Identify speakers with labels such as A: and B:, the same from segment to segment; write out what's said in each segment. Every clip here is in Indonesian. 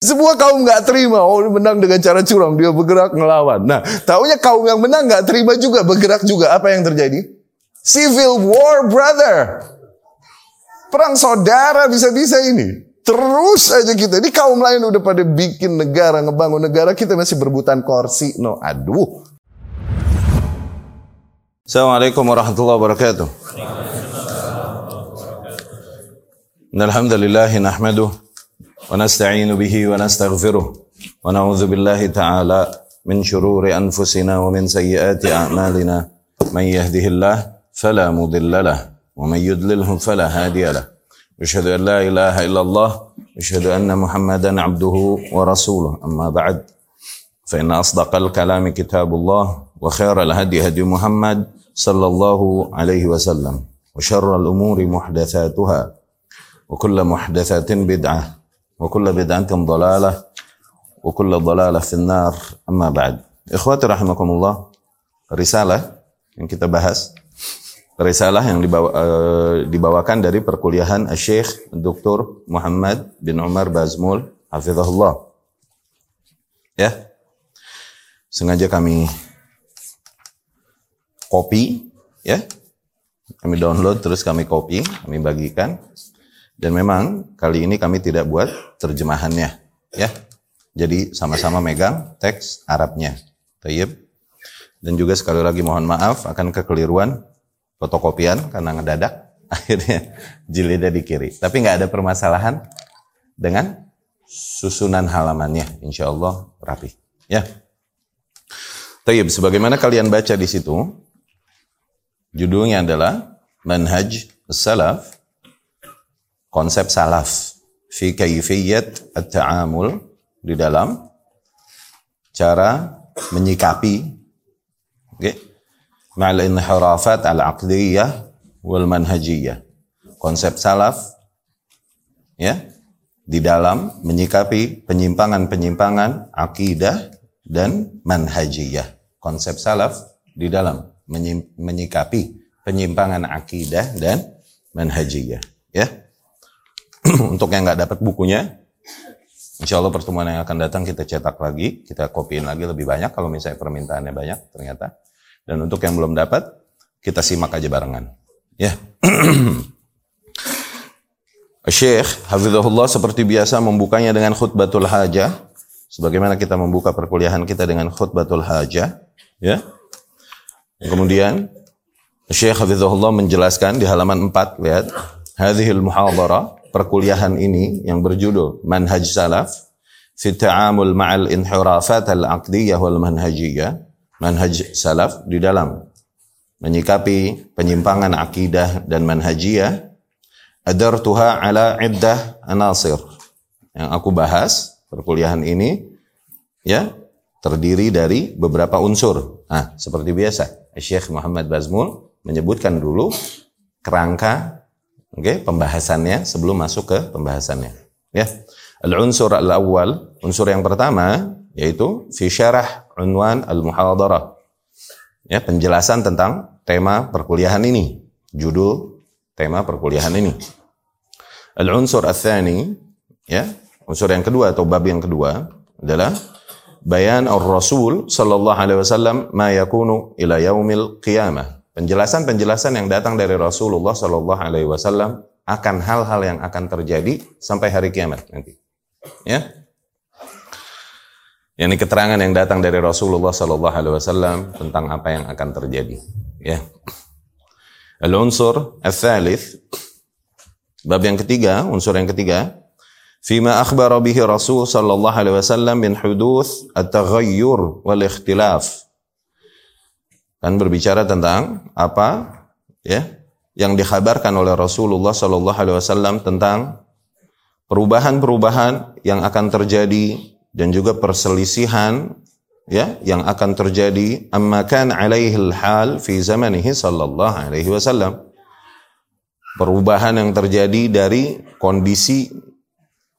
A: Semua kaum nggak terima, oh menang dengan cara curang, dia bergerak ngelawan. Nah, taunya kaum yang menang nggak terima juga, bergerak juga. Apa yang terjadi? Civil war, brother. Perang saudara bisa-bisa ini. Terus aja kita. Ini kaum lain udah pada bikin negara, ngebangun negara, kita masih berebutan kursi. No, aduh. Assalamualaikum warahmatullahi wabarakatuh. Alhamdulillah nahmaduh. ونستعين به ونستغفره ونعوذ بالله تعالى من شرور أنفسنا ومن سيئات أعمالنا. من يهده الله فلا مضل له ومن يضلله فلا هادي له. أشهد أن لا إله إلا الله أشهد أن محمدا عبده ورسوله. أما بعد فإن أصدق الكلام كتاب الله وخير الهدي هدي محمد صلى الله عليه وسلم وشر الأمور محدثاتها وكل محدثة بدعة وكل بدعة ضلالة وكل ضلالة في النار أما بعد إخواتي رحمكم الله risalah yang kita bahas risalah yang dibawa, uh, dibawakan dari perkuliahan Syekh Dr. Muhammad bin Umar Bazmul hafizahullah ya sengaja kami copy ya kami download terus kami copy kami bagikan dan memang kali ini kami tidak buat terjemahannya, ya. Jadi sama-sama megang teks Arabnya. Tayyib. Dan juga sekali lagi mohon maaf akan kekeliruan fotokopian karena ngedadak akhirnya jilidnya di kiri. Tapi nggak ada permasalahan dengan susunan halamannya, insya Allah rapi. Ya. Tayyib, sebagaimana kalian baca di situ, judulnya adalah Manhaj Salaf konsep salaf fi kayfiyat at-ta'amul di dalam cara menyikapi okay, ma'al inhirafat al-aqdiyah wal manhajiyah. Konsep salaf ya di dalam menyikapi penyimpangan-penyimpangan akidah dan manhajiyah. Konsep salaf di dalam menyikapi penyimpangan akidah dan manhajiyah. Ya. Untuk yang nggak dapat bukunya, insya Allah pertemuan yang akan datang kita cetak lagi, kita kopiin lagi lebih banyak kalau misalnya permintaannya banyak ternyata. Dan untuk yang belum dapat, kita simak aja barengan. Ya. Syekh Hafizahullah seperti biasa membukanya dengan khutbatul hajah. Sebagaimana kita membuka perkuliahan kita dengan khutbatul hajah. Ya. Kemudian Syekh Hafizahullah menjelaskan di halaman 4, lihat. Hadhil muhadara perkuliahan ini yang berjudul Manhaj Salaf fi ta'amul ma'al inhirafat al-aqdiyah wal manhajiyah. Manhaj Salaf di dalam menyikapi penyimpangan akidah dan manhajiyah adartuha ala iddah anasir. Yang aku bahas perkuliahan ini ya terdiri dari beberapa unsur. Nah, seperti biasa, Syekh Muhammad Bazmul menyebutkan dulu kerangka okay, pembahasannya sebelum masuk ke pembahasannya. Ya. Al-unsur al-awwal, unsur yang pertama yaitu fi syarah unwan al-muhadarah. Ya, penjelasan tentang tema perkuliahan ini, judul tema perkuliahan ini. Al-unsur al-thani, ya, unsur yang kedua atau bab yang kedua adalah bayan ar-rasul sallallahu alaihi wasallam ma yakunu ila yaumil qiyamah penjelasan-penjelasan yang datang dari Rasulullah Shallallahu Alaihi Wasallam akan hal-hal yang akan terjadi sampai hari kiamat nanti. Ya, ini keterangan yang datang dari Rasulullah Shallallahu Alaihi Wasallam tentang apa yang akan terjadi. Ya, al-unsur al-thalith, bab yang ketiga, unsur yang ketiga, فيما أخبر به رسول صلى الله عليه وسلم من حدوث التغير والاختلاف kan berbicara tentang apa? Ya yang dikhabarkan oleh Rasulullah Shallallahu Alaihi Wasallam tentang perubahan-perubahan yang akan terjadi dan juga perselisihan ya yang akan terjadi. Amma kan alaihi hal fi zamanihi sallallahu alaihi wasallam. Perubahan yang terjadi dari kondisi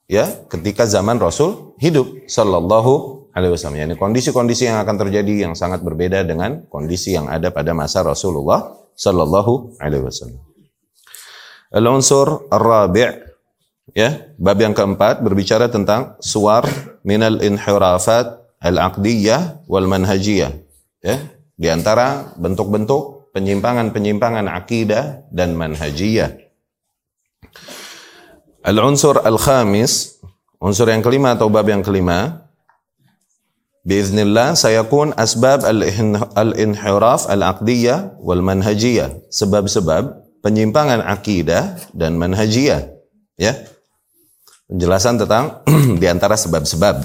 A: ya ketika zaman Rasul hidup sallallahu alaihi wasallam. Yani kondisi-kondisi yang akan terjadi yang sangat berbeda dengan kondisi yang ada pada masa Rasulullah sallallahu alaihi wasallam. Al-unsur ar-rabi' ya, bab yang keempat berbicara tentang suar minal inhirafat al-aqdiyah wal manhajiyah. Ya, di antara bentuk-bentuk penyimpangan-penyimpangan akidah dan manhajiyah. Al-unsur al-khamis, unsur yang kelima atau bab yang kelima, Biiznillah sayakun asbab al-inhiraf al-aqdiyah wal manhajiyah. Sebab-sebab penyimpangan akidah dan manhajiyah. Ya. Penjelasan tentang di antara sebab-sebab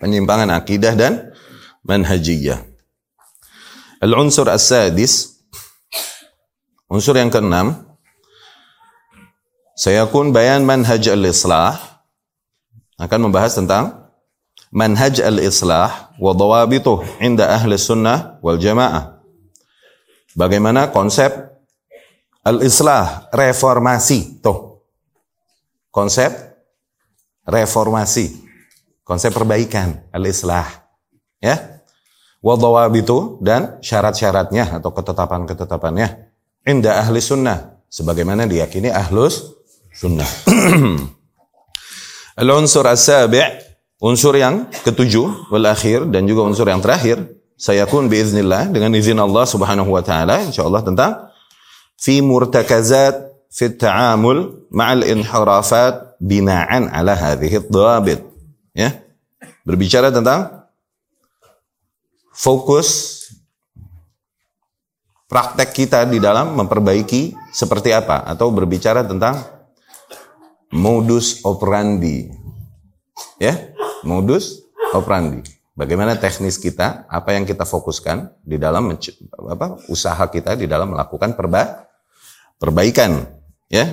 A: penyimpangan akidah dan manhajiyah. Al-unsur as-sadis unsur yang keenam sayakun bayan manhaj al-islah akan membahas tentang manhaj al-islah wa dawabituh inda ahli sunnah wal jamaah. Bagaimana konsep al-islah, reformasi. Tuh. Konsep reformasi. Konsep perbaikan, al-islah. Ya. Wa dawabitu dan syarat-syaratnya atau ketetapan-ketetapannya. Inda ahli sunnah. Sebagaimana diyakini ahlus sunnah. Al-unsur as-sabi' Unsur yang ketujuh wal dan juga unsur yang terakhir saya pun biiznillah dengan izin Allah Subhanahu wa taala insyaallah tentang fi murtakazat fi ta'amul ma'al inhirafat bina'an ala hadhihi dhawabit ya. Berbicara tentang fokus praktek kita di dalam memperbaiki seperti apa atau berbicara tentang modus operandi. Ya modus operandi. Bagaimana teknis kita, apa yang kita fokuskan di dalam apa, usaha kita di dalam melakukan perba, perbaikan, ya.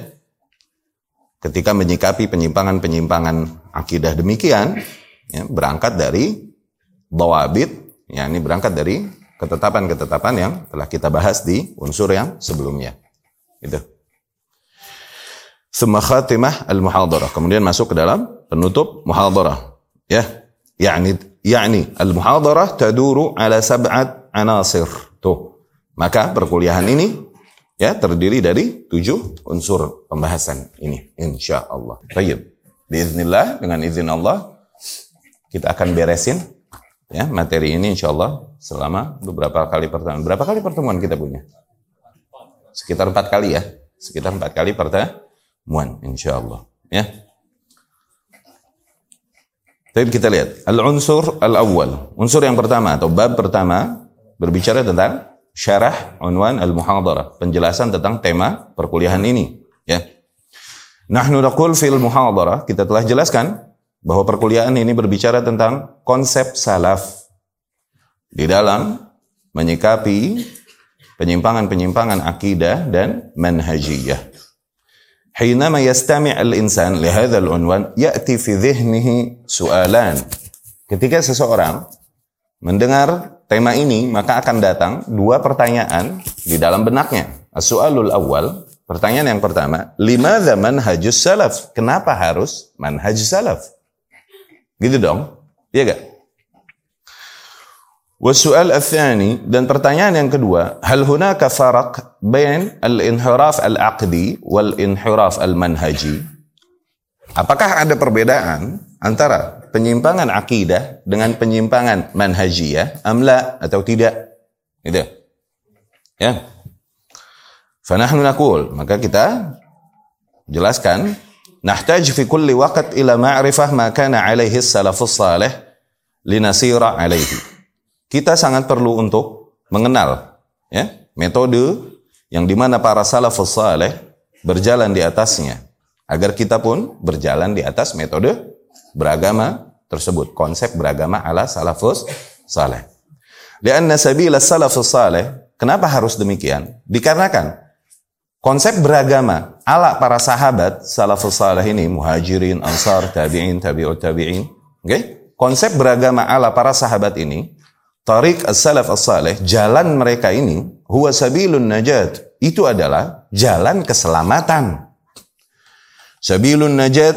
A: Ketika menyikapi penyimpangan-penyimpangan akidah demikian, ya, berangkat dari bawabit, ya ini berangkat dari ketetapan-ketetapan yang telah kita bahas di unsur yang sebelumnya. Itu. Semakhatimah al-muhadarah. Kemudian masuk ke dalam penutup muhadarah ya. Yakni yakni al-muhadarah taduru ala sab'at anasir. Tuh. Maka perkuliahan ini ya terdiri dari tujuh unsur pembahasan ini insya Allah baik Biiznillah dengan izin Allah kita akan beresin ya materi ini insya Allah selama beberapa kali pertemuan. Berapa kali pertemuan kita punya? Sekitar empat kali ya. Sekitar empat kali pertemuan insya Allah ya tapi kita lihat al-unsur al-awwal. Unsur yang pertama atau bab pertama berbicara tentang syarah unwan al-muhadarah, penjelasan tentang tema perkuliahan ini, ya. Nahnu naqul fil muhadarah, kita telah jelaskan bahwa perkuliahan ini berbicara tentang konsep salaf di dalam menyikapi penyimpangan-penyimpangan akidah dan manhajiyah. حينما يستمع الإنسان لهذا العنوان يأتي في ذهنه سؤالان ketika seseorang mendengar tema ini maka akan datang dua pertanyaan di dalam benaknya as-su'alul awal pertanyaan yang pertama limadza manhajus salaf kenapa harus manhaj salaf gitu dong iya gak Wasu'al al-thani dan pertanyaan yang kedua, hal hunaka faraq bain al-inhiraf al-aqdi wal inhiraf al-manhaji? Apakah ada perbedaan antara penyimpangan akidah dengan penyimpangan manhajiyah amla atau tidak? Gitu. Ya. Fanahnu naqul, maka kita jelaskan nahtaj fi kulli waqt ila ma'rifah ma kana alaihi salafus salih linasira alaihi kita sangat perlu untuk mengenal ya metode yang di mana para salafus saleh berjalan di atasnya agar kita pun berjalan di atas metode beragama tersebut konsep beragama ala salafus saleh. Lianna sabila salafus saleh kenapa harus demikian? Dikarenakan konsep beragama ala para sahabat salafus saleh ini muhajirin, ansar, tabi'in, tabi'ut tabi'in, oke? Okay? Konsep beragama ala para sahabat ini Tarik as-salaf as-salih, jalan mereka ini, huwa sabilun najat. Itu adalah jalan keselamatan. Sabilun najat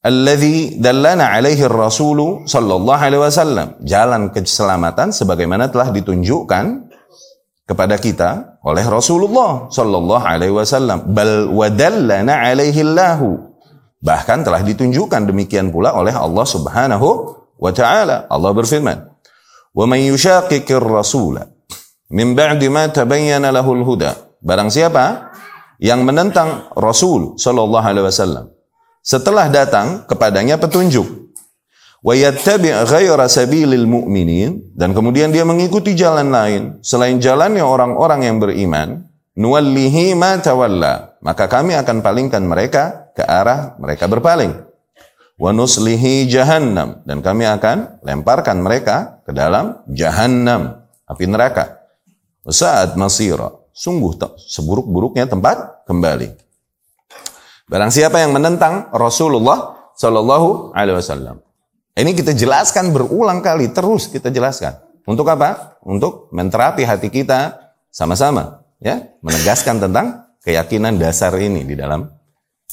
A: alladhi dallana alaihi rasulu sallallahu alaihi wasallam. Jalan keselamatan sebagaimana telah ditunjukkan kepada kita oleh Rasulullah sallallahu alaihi wasallam. Bal wadallana alaihi Allahu. Bahkan telah ditunjukkan demikian pula oleh Allah Subhanahu wa taala. Allah berfirman, "Wa man yushaqiqir rasula min ba'di ma tabayyana lahul huda." Barang siapa yang menentang Rasul sallallahu alaihi wasallam setelah datang kepadanya petunjuk wa yattabi' ghaira sabilil mu'minin dan kemudian dia mengikuti jalan lain selain jalannya orang-orang yang beriman nuwallihi ma tawalla maka kami akan palingkan mereka ke arah mereka berpaling wa nuslihi jahannam. Dan kami akan lemparkan mereka ke dalam jahannam. Api neraka. Saat masira. Sungguh seburuk-buruknya tempat kembali. Barang siapa yang menentang Rasulullah Shallallahu alaihi wasallam. Ini kita jelaskan berulang kali, terus kita jelaskan. Untuk apa? Untuk menterapi hati kita sama-sama, ya, menegaskan tentang keyakinan dasar ini di dalam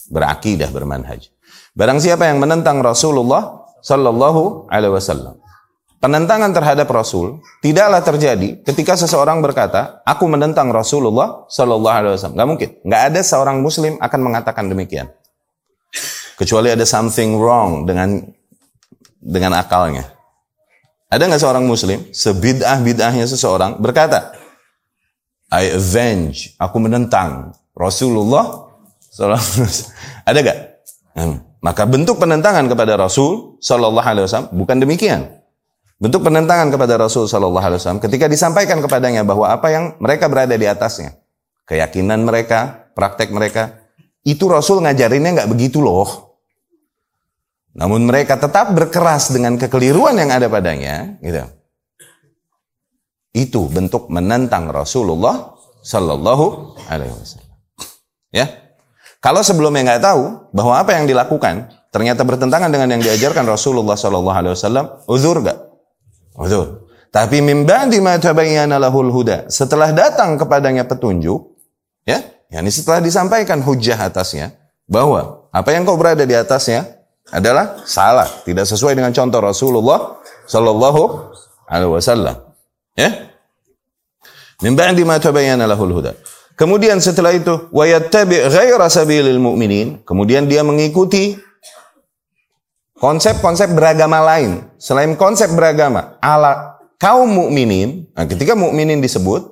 A: berakidah bermanhaj. Barang siapa yang menentang Rasulullah Sallallahu Alaihi Wasallam, penentangan terhadap Rasul tidaklah terjadi ketika seseorang berkata, aku menentang Rasulullah Sallallahu Alaihi Wasallam. Gak mungkin, nggak ada seorang Muslim akan mengatakan demikian. Kecuali ada something wrong dengan dengan akalnya. Ada nggak seorang muslim, sebidah bidahnya seseorang berkata, I avenge, aku menentang Rasulullah Ada gak? Hmm. Maka bentuk penentangan kepada Rasul Sallallahu Alaihi Wasallam bukan demikian. Bentuk penentangan kepada Rasul Sallallahu Alaihi Wasallam ketika disampaikan kepadanya bahwa apa yang mereka berada di atasnya, keyakinan mereka, praktek mereka, itu Rasul ngajarinnya nggak begitu loh. Namun mereka tetap berkeras dengan kekeliruan yang ada padanya, gitu. Itu bentuk menentang Rasulullah Sallallahu Alaihi Wasallam. Ya, kalau sebelumnya nggak tahu bahwa apa yang dilakukan ternyata bertentangan dengan yang diajarkan Rasulullah Sallallahu Alaihi Wasallam, uzur gak? Uzur. Tapi mimba di tabayyana lahul huda. Setelah datang kepadanya petunjuk, ya, yakni setelah disampaikan hujah atasnya bahwa apa yang kau berada di atasnya adalah salah, tidak sesuai dengan contoh Rasulullah sallallahu alaihi wasallam. Ya? Min ba'di ma tabayyana lahul huda. Kemudian setelah itu wa yattabi' ghaira sabilil mu'minin, kemudian dia mengikuti konsep-konsep beragama lain selain konsep beragama ala kaum mukminin. Nah, ketika mukminin disebut,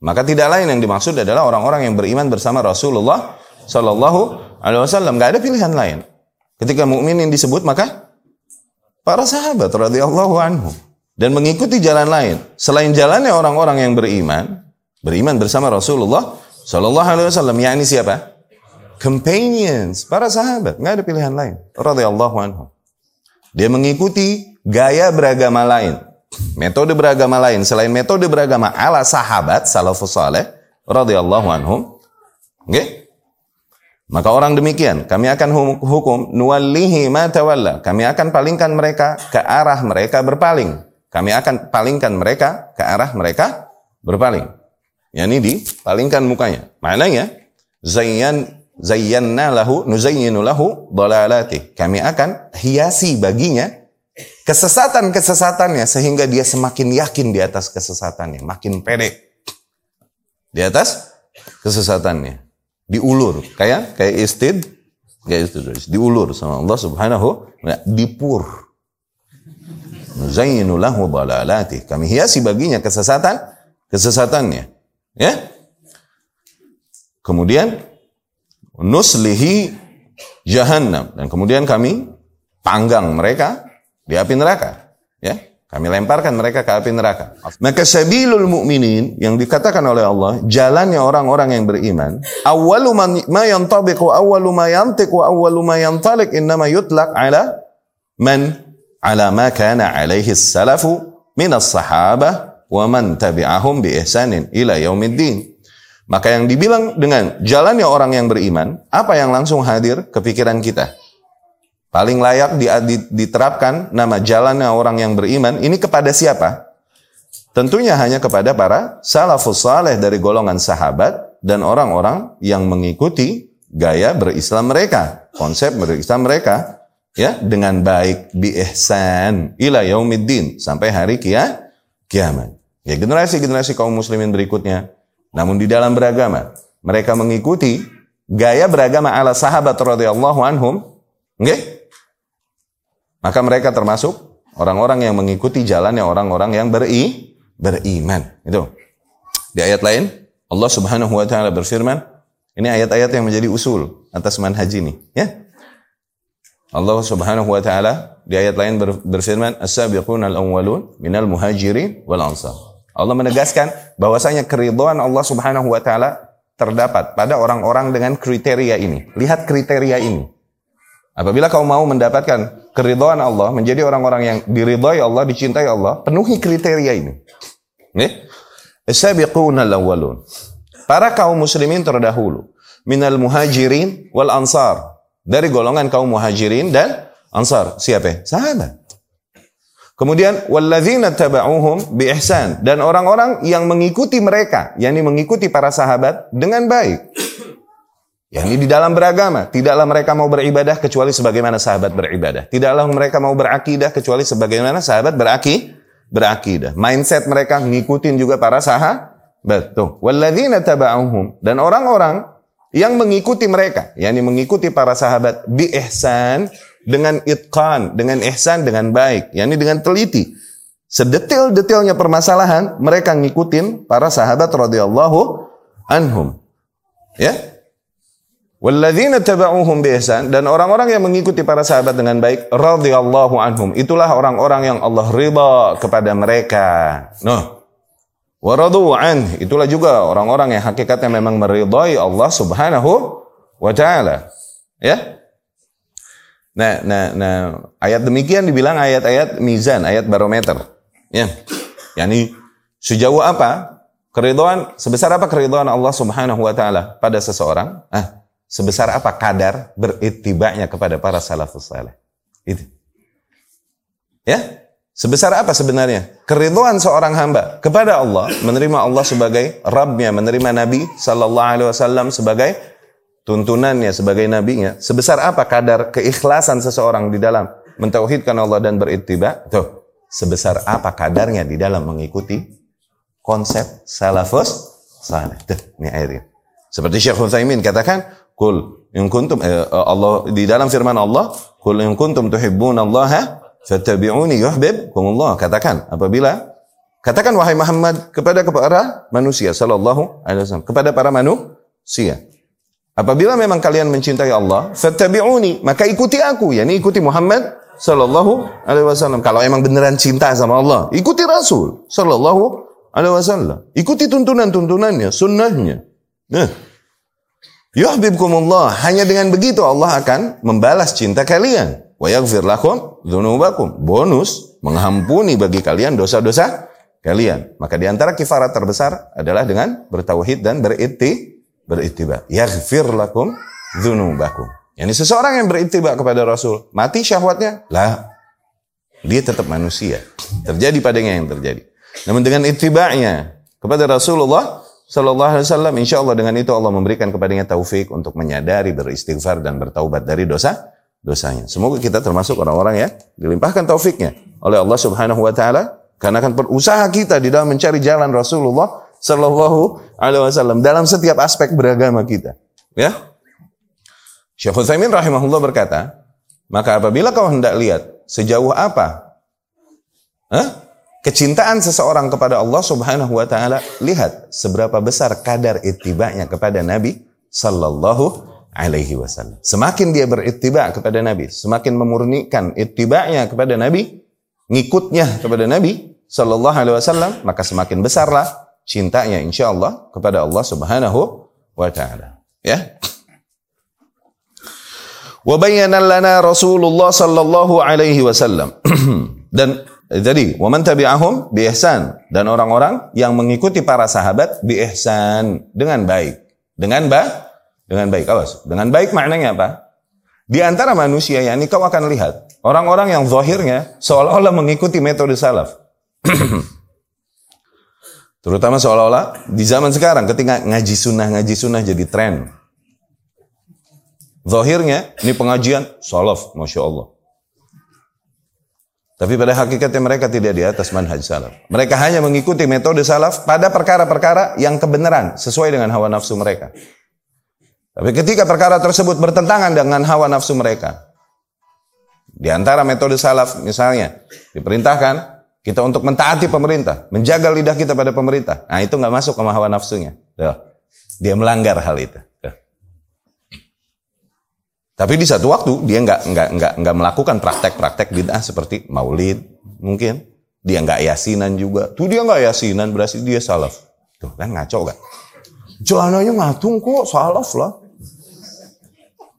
A: maka tidak lain yang dimaksud adalah orang-orang yang beriman bersama Rasulullah sallallahu alaihi wasallam. Gak ada pilihan lain. Ketika mukminin disebut maka para sahabat radhiyallahu anhu dan mengikuti jalan lain selain jalannya orang-orang yang beriman, beriman bersama Rasulullah sallallahu alaihi wasallam yakni siapa? Companions, para sahabat, nggak ada pilihan lain. Radhiyallahu anhu. Dia mengikuti gaya beragama lain, metode beragama lain selain metode beragama ala sahabat salafus saleh radhiyallahu anhum. Oke? Okay? Maka orang demikian, kami akan hukum nuwallihi ma tawalla. Kami akan palingkan mereka ke arah mereka berpaling. Kami akan palingkan mereka ke arah mereka berpaling. Yani dipalingkan mukanya. Maknanya zayyan zayyanna lahu nuzayyinu lahu dalalati. Kami akan hiasi baginya kesesatan-kesesatannya sehingga dia semakin yakin di atas kesesatannya, makin pede di atas kesesatannya diulur kayak kayak istid kayak itu diulur sama Allah Subhanahu wa dipur Nuzayyinu lahu dalalati. Kami hiasi baginya kesesatan kesesatannya. Ya. Kemudian nuslihi jahannam dan kemudian kami panggang mereka di api neraka. Ya. Kami lemparkan mereka ke api neraka. Maka sabilul mu'minin yang dikatakan oleh Allah, jalannya orang-orang yang beriman, awwalu ma yantabiq wa awwalu ma yantiq wa awwalu ma yantalik innama yutlaq ala man ala ma kana alaihi salafu min as-sahabah wa man tabi'ahum bi ihsanin ila yaumiddin. Maka yang dibilang dengan jalannya orang yang beriman, apa yang langsung hadir ke pikiran kita? Paling layak diterapkan nama jalannya orang yang beriman ini kepada siapa? Tentunya hanya kepada para salafus saleh dari golongan sahabat dan orang-orang yang mengikuti gaya berislam mereka, konsep berislam mereka ya dengan baik bi ihsan ila yaumiddin sampai hari kia, kiamat. Ya generasi-generasi kaum muslimin berikutnya namun di dalam beragama mereka mengikuti gaya beragama ala sahabat radhiyallahu anhum? Okay? Maka mereka termasuk orang-orang yang mengikuti jalannya orang-orang yang beri, beriman. Itu. Di ayat lain, Allah Subhanahu wa taala berfirman, ini ayat-ayat yang menjadi usul atas manhaj ini, ya. Allah Subhanahu wa taala di ayat lain berfirman, "As-sabiqun al-awwalun minal muhajirin wal ansar." Allah menegaskan bahwasanya keridhaan Allah Subhanahu wa taala terdapat pada orang-orang dengan kriteria ini. Lihat kriteria ini. Apabila kau mau mendapatkan keridhaan Allah, menjadi orang-orang yang diridhai Allah, dicintai Allah, penuhi kriteria ini. Nih. As-sabiqun al-awwalun. Para kaum muslimin terdahulu minal muhajirin wal ansar dari golongan kaum muhajirin dan ansar. Siapa? Sahabat. Kemudian walladzina taba'uhum bi ihsan dan orang-orang yang mengikuti mereka, yakni mengikuti para sahabat dengan baik. yakni di dalam beragama, tidaklah mereka mau beribadah kecuali sebagaimana sahabat beribadah. Tidaklah mereka mau berakidah kecuali sebagaimana sahabat beraki berakidah. Mindset mereka ngikutin juga para sahabat. Tuh, walladzina taba'uhum dan orang-orang yang mengikuti mereka, yakni mengikuti para sahabat bi ihsan dengan itqan, dengan ihsan dengan baik, yakni dengan teliti. Sedetil-detilnya permasalahan mereka ngikutin para sahabat radhiyallahu anhum. Ya. Walladzina taba'uhum bi ihsan dan orang-orang yang mengikuti para sahabat dengan baik radhiyallahu anhum. Itulah orang-orang yang Allah ridha kepada mereka. Noh. Waradu an, itulah juga orang-orang yang hakikatnya memang meridai Allah Subhanahu wa taala. Ya. Nah, nah, nah, ayat demikian dibilang ayat-ayat mizan, ayat barometer. Ya. Yani sejauh apa keridhaan sebesar apa keridhaan Allah Subhanahu wa taala pada seseorang? Ah, sebesar apa kadar berittibanya kepada para salafus saleh. Itu. Ya, Sebesar apa sebenarnya? Keriduan seorang hamba kepada Allah, menerima Allah sebagai Rabbnya, menerima Nabi Sallallahu Alaihi Wasallam sebagai tuntunannya, sebagai nabinya. Sebesar apa kadar keikhlasan seseorang di dalam mentauhidkan Allah dan berittiba? Tuh, sebesar apa kadarnya di dalam mengikuti konsep salafus saleh. Tuh, ini ayatnya. Seperti Syekh Utsaimin katakan, "Kul in kuntum eh, Allah di dalam firman Allah, "Kul in kuntum tuhibbunallaha Fattabi'uni yuhibbukumullah. Katakan apabila katakan wahai Muhammad kepada para manusia sallallahu alaihi wasallam, kepada para manusia. Apabila memang kalian mencintai Allah, fattabi'uni, maka ikuti aku, yakni ikuti Muhammad sallallahu alaihi wasallam. Kalau emang beneran cinta sama Allah, ikuti Rasul sallallahu alaihi wasallam. Ikuti tuntunan-tuntunannya, sunnahnya. Nah, yuhibbukumullah. Hanya dengan begitu Allah akan membalas cinta kalian wa yaghfir lakum dzunubakum. Bonus mengampuni bagi kalian dosa-dosa kalian. Maka di antara kifarat terbesar adalah dengan bertauhid dan beriti berittiba. Yaghfir lakum dzunubakum. Yani seseorang yang berittiba kepada Rasul, mati syahwatnya? Lah. Dia tetap manusia. Terjadi padanya yang terjadi. Namun dengan ittiba'nya kepada Rasulullah Sallallahu Alaihi Wasallam, insya Allah dengan itu Allah memberikan kepadanya taufik untuk menyadari, beristighfar dan bertaubat dari dosa dosanya. Semoga kita termasuk orang-orang yang dilimpahkan taufiknya oleh Allah Subhanahu wa taala karena akan berusaha kita di dalam mencari jalan Rasulullah sallallahu alaihi wasallam dalam setiap aspek beragama kita. Ya. Syekh Utsaimin rahimahullah berkata, maka apabila kau hendak lihat sejauh apa huh? kecintaan seseorang kepada Allah Subhanahu wa taala, lihat seberapa besar kadar ittibanya kepada Nabi sallallahu alaihi wasallam. Semakin dia berittiba kepada Nabi, semakin memurnikan ittiba'nya kepada Nabi, ngikutnya kepada Nabi sallallahu alaihi wasallam, maka semakin besarlah cintanya insyaallah kepada Allah Subhanahu wa taala. Ya. Wa bayyana lana Rasulullah sallallahu alaihi wasallam. Dan jadi, wa man tabi'ahum bi ihsan dan orang-orang yang mengikuti para sahabat bi ihsan dengan baik. Dengan baik dengan baik. Awas. Dengan baik maknanya apa? Di antara manusia ini kau akan lihat orang-orang yang zahirnya seolah-olah mengikuti metode salaf. Terutama seolah-olah di zaman sekarang ketika ngaji sunnah ngaji sunnah jadi tren. Zahirnya ini pengajian salaf, masya Allah. Tapi pada hakikatnya mereka tidak di atas manhaj salaf. Mereka hanya mengikuti metode salaf pada perkara-perkara yang kebenaran sesuai dengan hawa nafsu mereka. Tapi ketika perkara tersebut bertentangan dengan hawa nafsu mereka, Di antara metode salaf misalnya diperintahkan kita untuk mentaati pemerintah, menjaga lidah kita pada pemerintah. Nah itu nggak masuk ke hawa nafsunya. Tuh. Dia melanggar hal itu. Tuh. Tapi di satu waktu dia nggak nggak nggak nggak melakukan praktek-praktek bid'ah seperti maulid mungkin. Dia nggak yasinan juga. Tuh dia nggak yasinan berarti dia salaf. Tuh kan ngaco kan? Celananya ngatung kok salaf lah.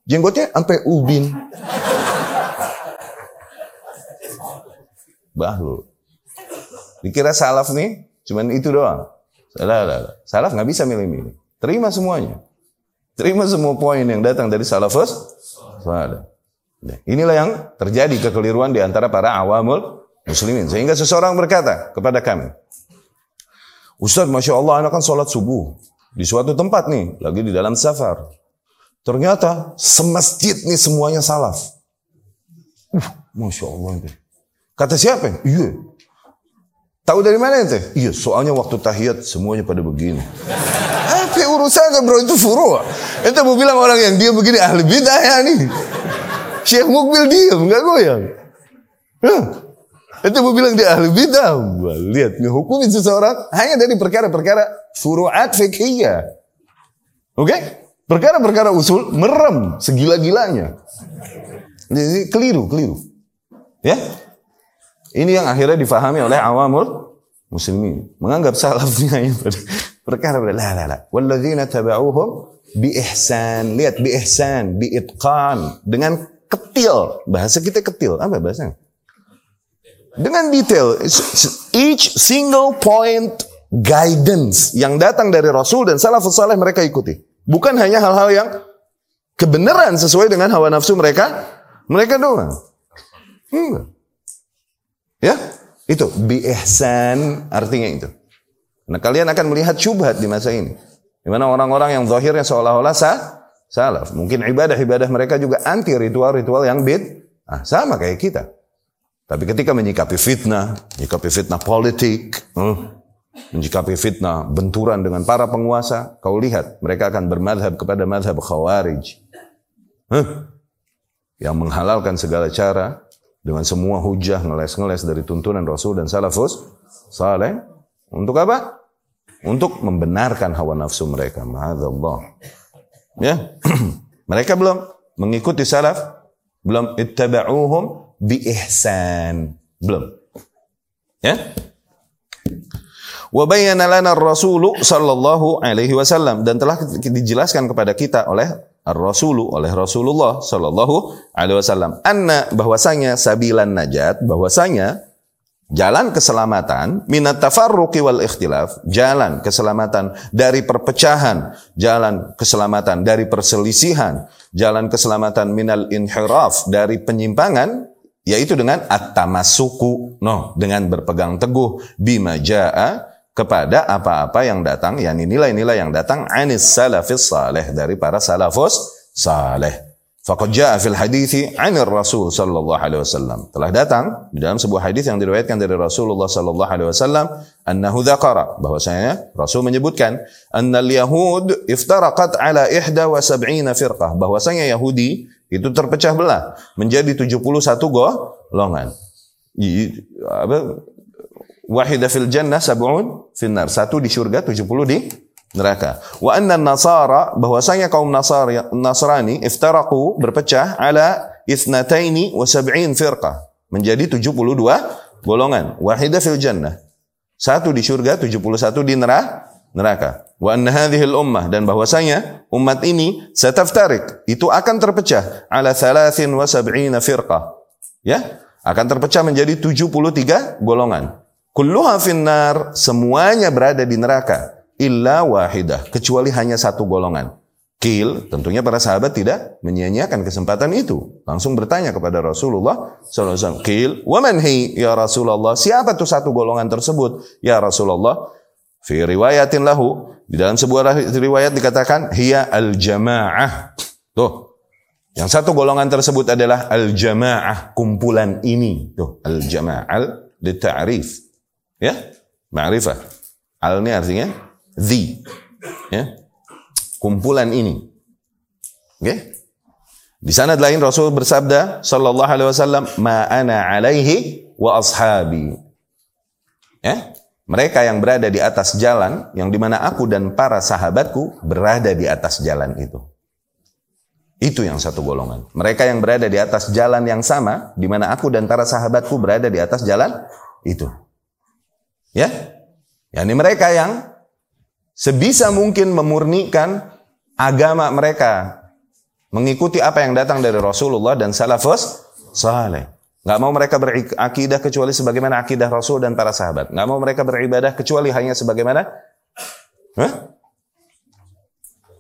A: Jenggotnya sampai ubin. Bahlul. Dikira salaf nih, cuman itu doang. Salah, salah. Salaf nggak bisa milih-milih. Terima semuanya. Terima semua poin yang datang dari salafus. Salah. Nah, inilah yang terjadi kekeliruan di antara para awamul muslimin. Sehingga seseorang berkata kepada kami, Ustaz, Masya Allah, anak kan sholat subuh. Di suatu tempat nih, lagi di dalam safar. Ternyata semasjid nih semuanya salaf. Uh, Masya Allah. Kata siapa? Iya. Tahu dari mana itu? Iya, soalnya waktu tahiyat semuanya pada begini. Apa urusannya bro itu furu. Itu mau bilang orang yang dia begini ahli bidah ya nih. Syekh Mukbil diam, nggak goyang. Huh. Itu mau bilang dia ahli bidah. Lihat, ngehukumi seseorang hanya dari perkara-perkara furu'at fikhiyah. Oke? Okay? Perkara-perkara usul merem segila-gilanya. Jadi keliru, keliru. Ya? Ini yang akhirnya difahami oleh awamul muslimin. Menganggap salafnya itu perkara la la la. Walladzina taba'uhum bi ihsan. Lihat bi ihsan, bi itqan dengan ketil. Bahasa kita ketil. Apa bahasanya? Dengan detail. Each single point guidance yang datang dari Rasul dan salafus saleh mereka ikuti. Bukan hanya hal-hal yang kebenaran sesuai dengan hawa nafsu mereka, mereka doang. Hmm. Ya, itu bi ihsan artinya itu. Nah, kalian akan melihat syubhat di masa ini. Di mana orang-orang yang zahirnya seolah-olah sah, salaf. Mungkin ibadah-ibadah mereka juga anti ritual-ritual yang bid. Ah, sama kayak kita. Tapi ketika menyikapi fitnah, menyikapi fitnah politik, hmm, menyikapi fitnah benturan dengan para penguasa, kau lihat mereka akan bermadhab kepada madhab khawarij. Huh? Yang menghalalkan segala cara dengan semua hujah ngeles-ngeles dari tuntunan Rasul dan salafus saleh untuk apa? Untuk membenarkan hawa nafsu mereka. Ma'adzallah. Ya. mereka belum mengikuti salaf, belum ittaba'uhum bi ihsan. Belum. Ya. Wa lana ar-rasul sallallahu alaihi wasallam dan telah dijelaskan kepada kita oleh Ar-Rasulu oleh Rasulullah Shallallahu Alaihi Wasallam. Anna bahwasanya sabilan najat, bahwasanya jalan keselamatan minat tafarruqi wal ikhtilaf, jalan keselamatan dari perpecahan, jalan keselamatan dari perselisihan, jalan keselamatan minal inhiraf dari penyimpangan yaitu dengan at-tamassuku, no, dengan berpegang teguh bima jaa kepada apa-apa yang datang, yakni nilai-nilai yang datang anis salafis saleh dari para salafus saleh. Faqad jaa fil hadithi 'anil Rasul sallallahu alaihi wasallam. Telah datang di dalam sebuah hadis yang diriwayatkan dari Rasulullah sallallahu alaihi wasallam annahu dzakara bahwasanya Rasul menyebutkan annal yahud iftaraqat ala 71 firqah bahwasanya Yahudi itu terpecah belah menjadi 71 golongan. Apa wahida fil jannah sab'un finnar. Satu di surga, 70 di neraka. Wa anna nasara bahwasanya kaum Nasari, Nasrani iftaraku berpecah ala ithnataini wa sab'in firqah. Menjadi 72 golongan. Wahida fil jannah. Satu di surga, 71 di neraka. neraka. Wa anna hadhihi ummah dan bahwasanya umat ini sataftarik itu akan terpecah ala 73 firqah. Ya, akan terpecah menjadi 73 golongan. Kulluha finnar, semuanya berada di neraka. Illa wahidah, kecuali hanya satu golongan. Kil, tentunya para sahabat tidak menyia-nyiakan kesempatan itu. Langsung bertanya kepada Rasulullah SAW. Kil, waman hi, ya Rasulullah. Siapa tuh satu golongan tersebut? Ya Rasulullah. Fi riwayatin lahu. Di dalam sebuah riwayat dikatakan, hiya al-jama'ah. Tuh, yang satu golongan tersebut adalah al-jama'ah, kumpulan ini. Tuh, al-jama'ah, al-ta'rif. Ya, ma'rifah. Al ini artinya the. Ya. Kumpulan ini. Oke? Di sana lain Rasul bersabda sallallahu alaihi wasallam, "Ma ana alaihi wa ashabi." Ya, mereka yang berada di atas jalan yang di mana aku dan para sahabatku berada di atas jalan itu. Itu yang satu golongan. Mereka yang berada di atas jalan yang sama, di mana aku dan para sahabatku berada di atas jalan itu. Ya, yakni mereka yang sebisa mungkin memurnikan agama mereka mengikuti apa yang datang dari Rasulullah dan salafus saleh. Gak mau mereka berakidah kecuali sebagaimana akidah Rasul dan para sahabat. Gak mau mereka beribadah kecuali hanya sebagaimana huh?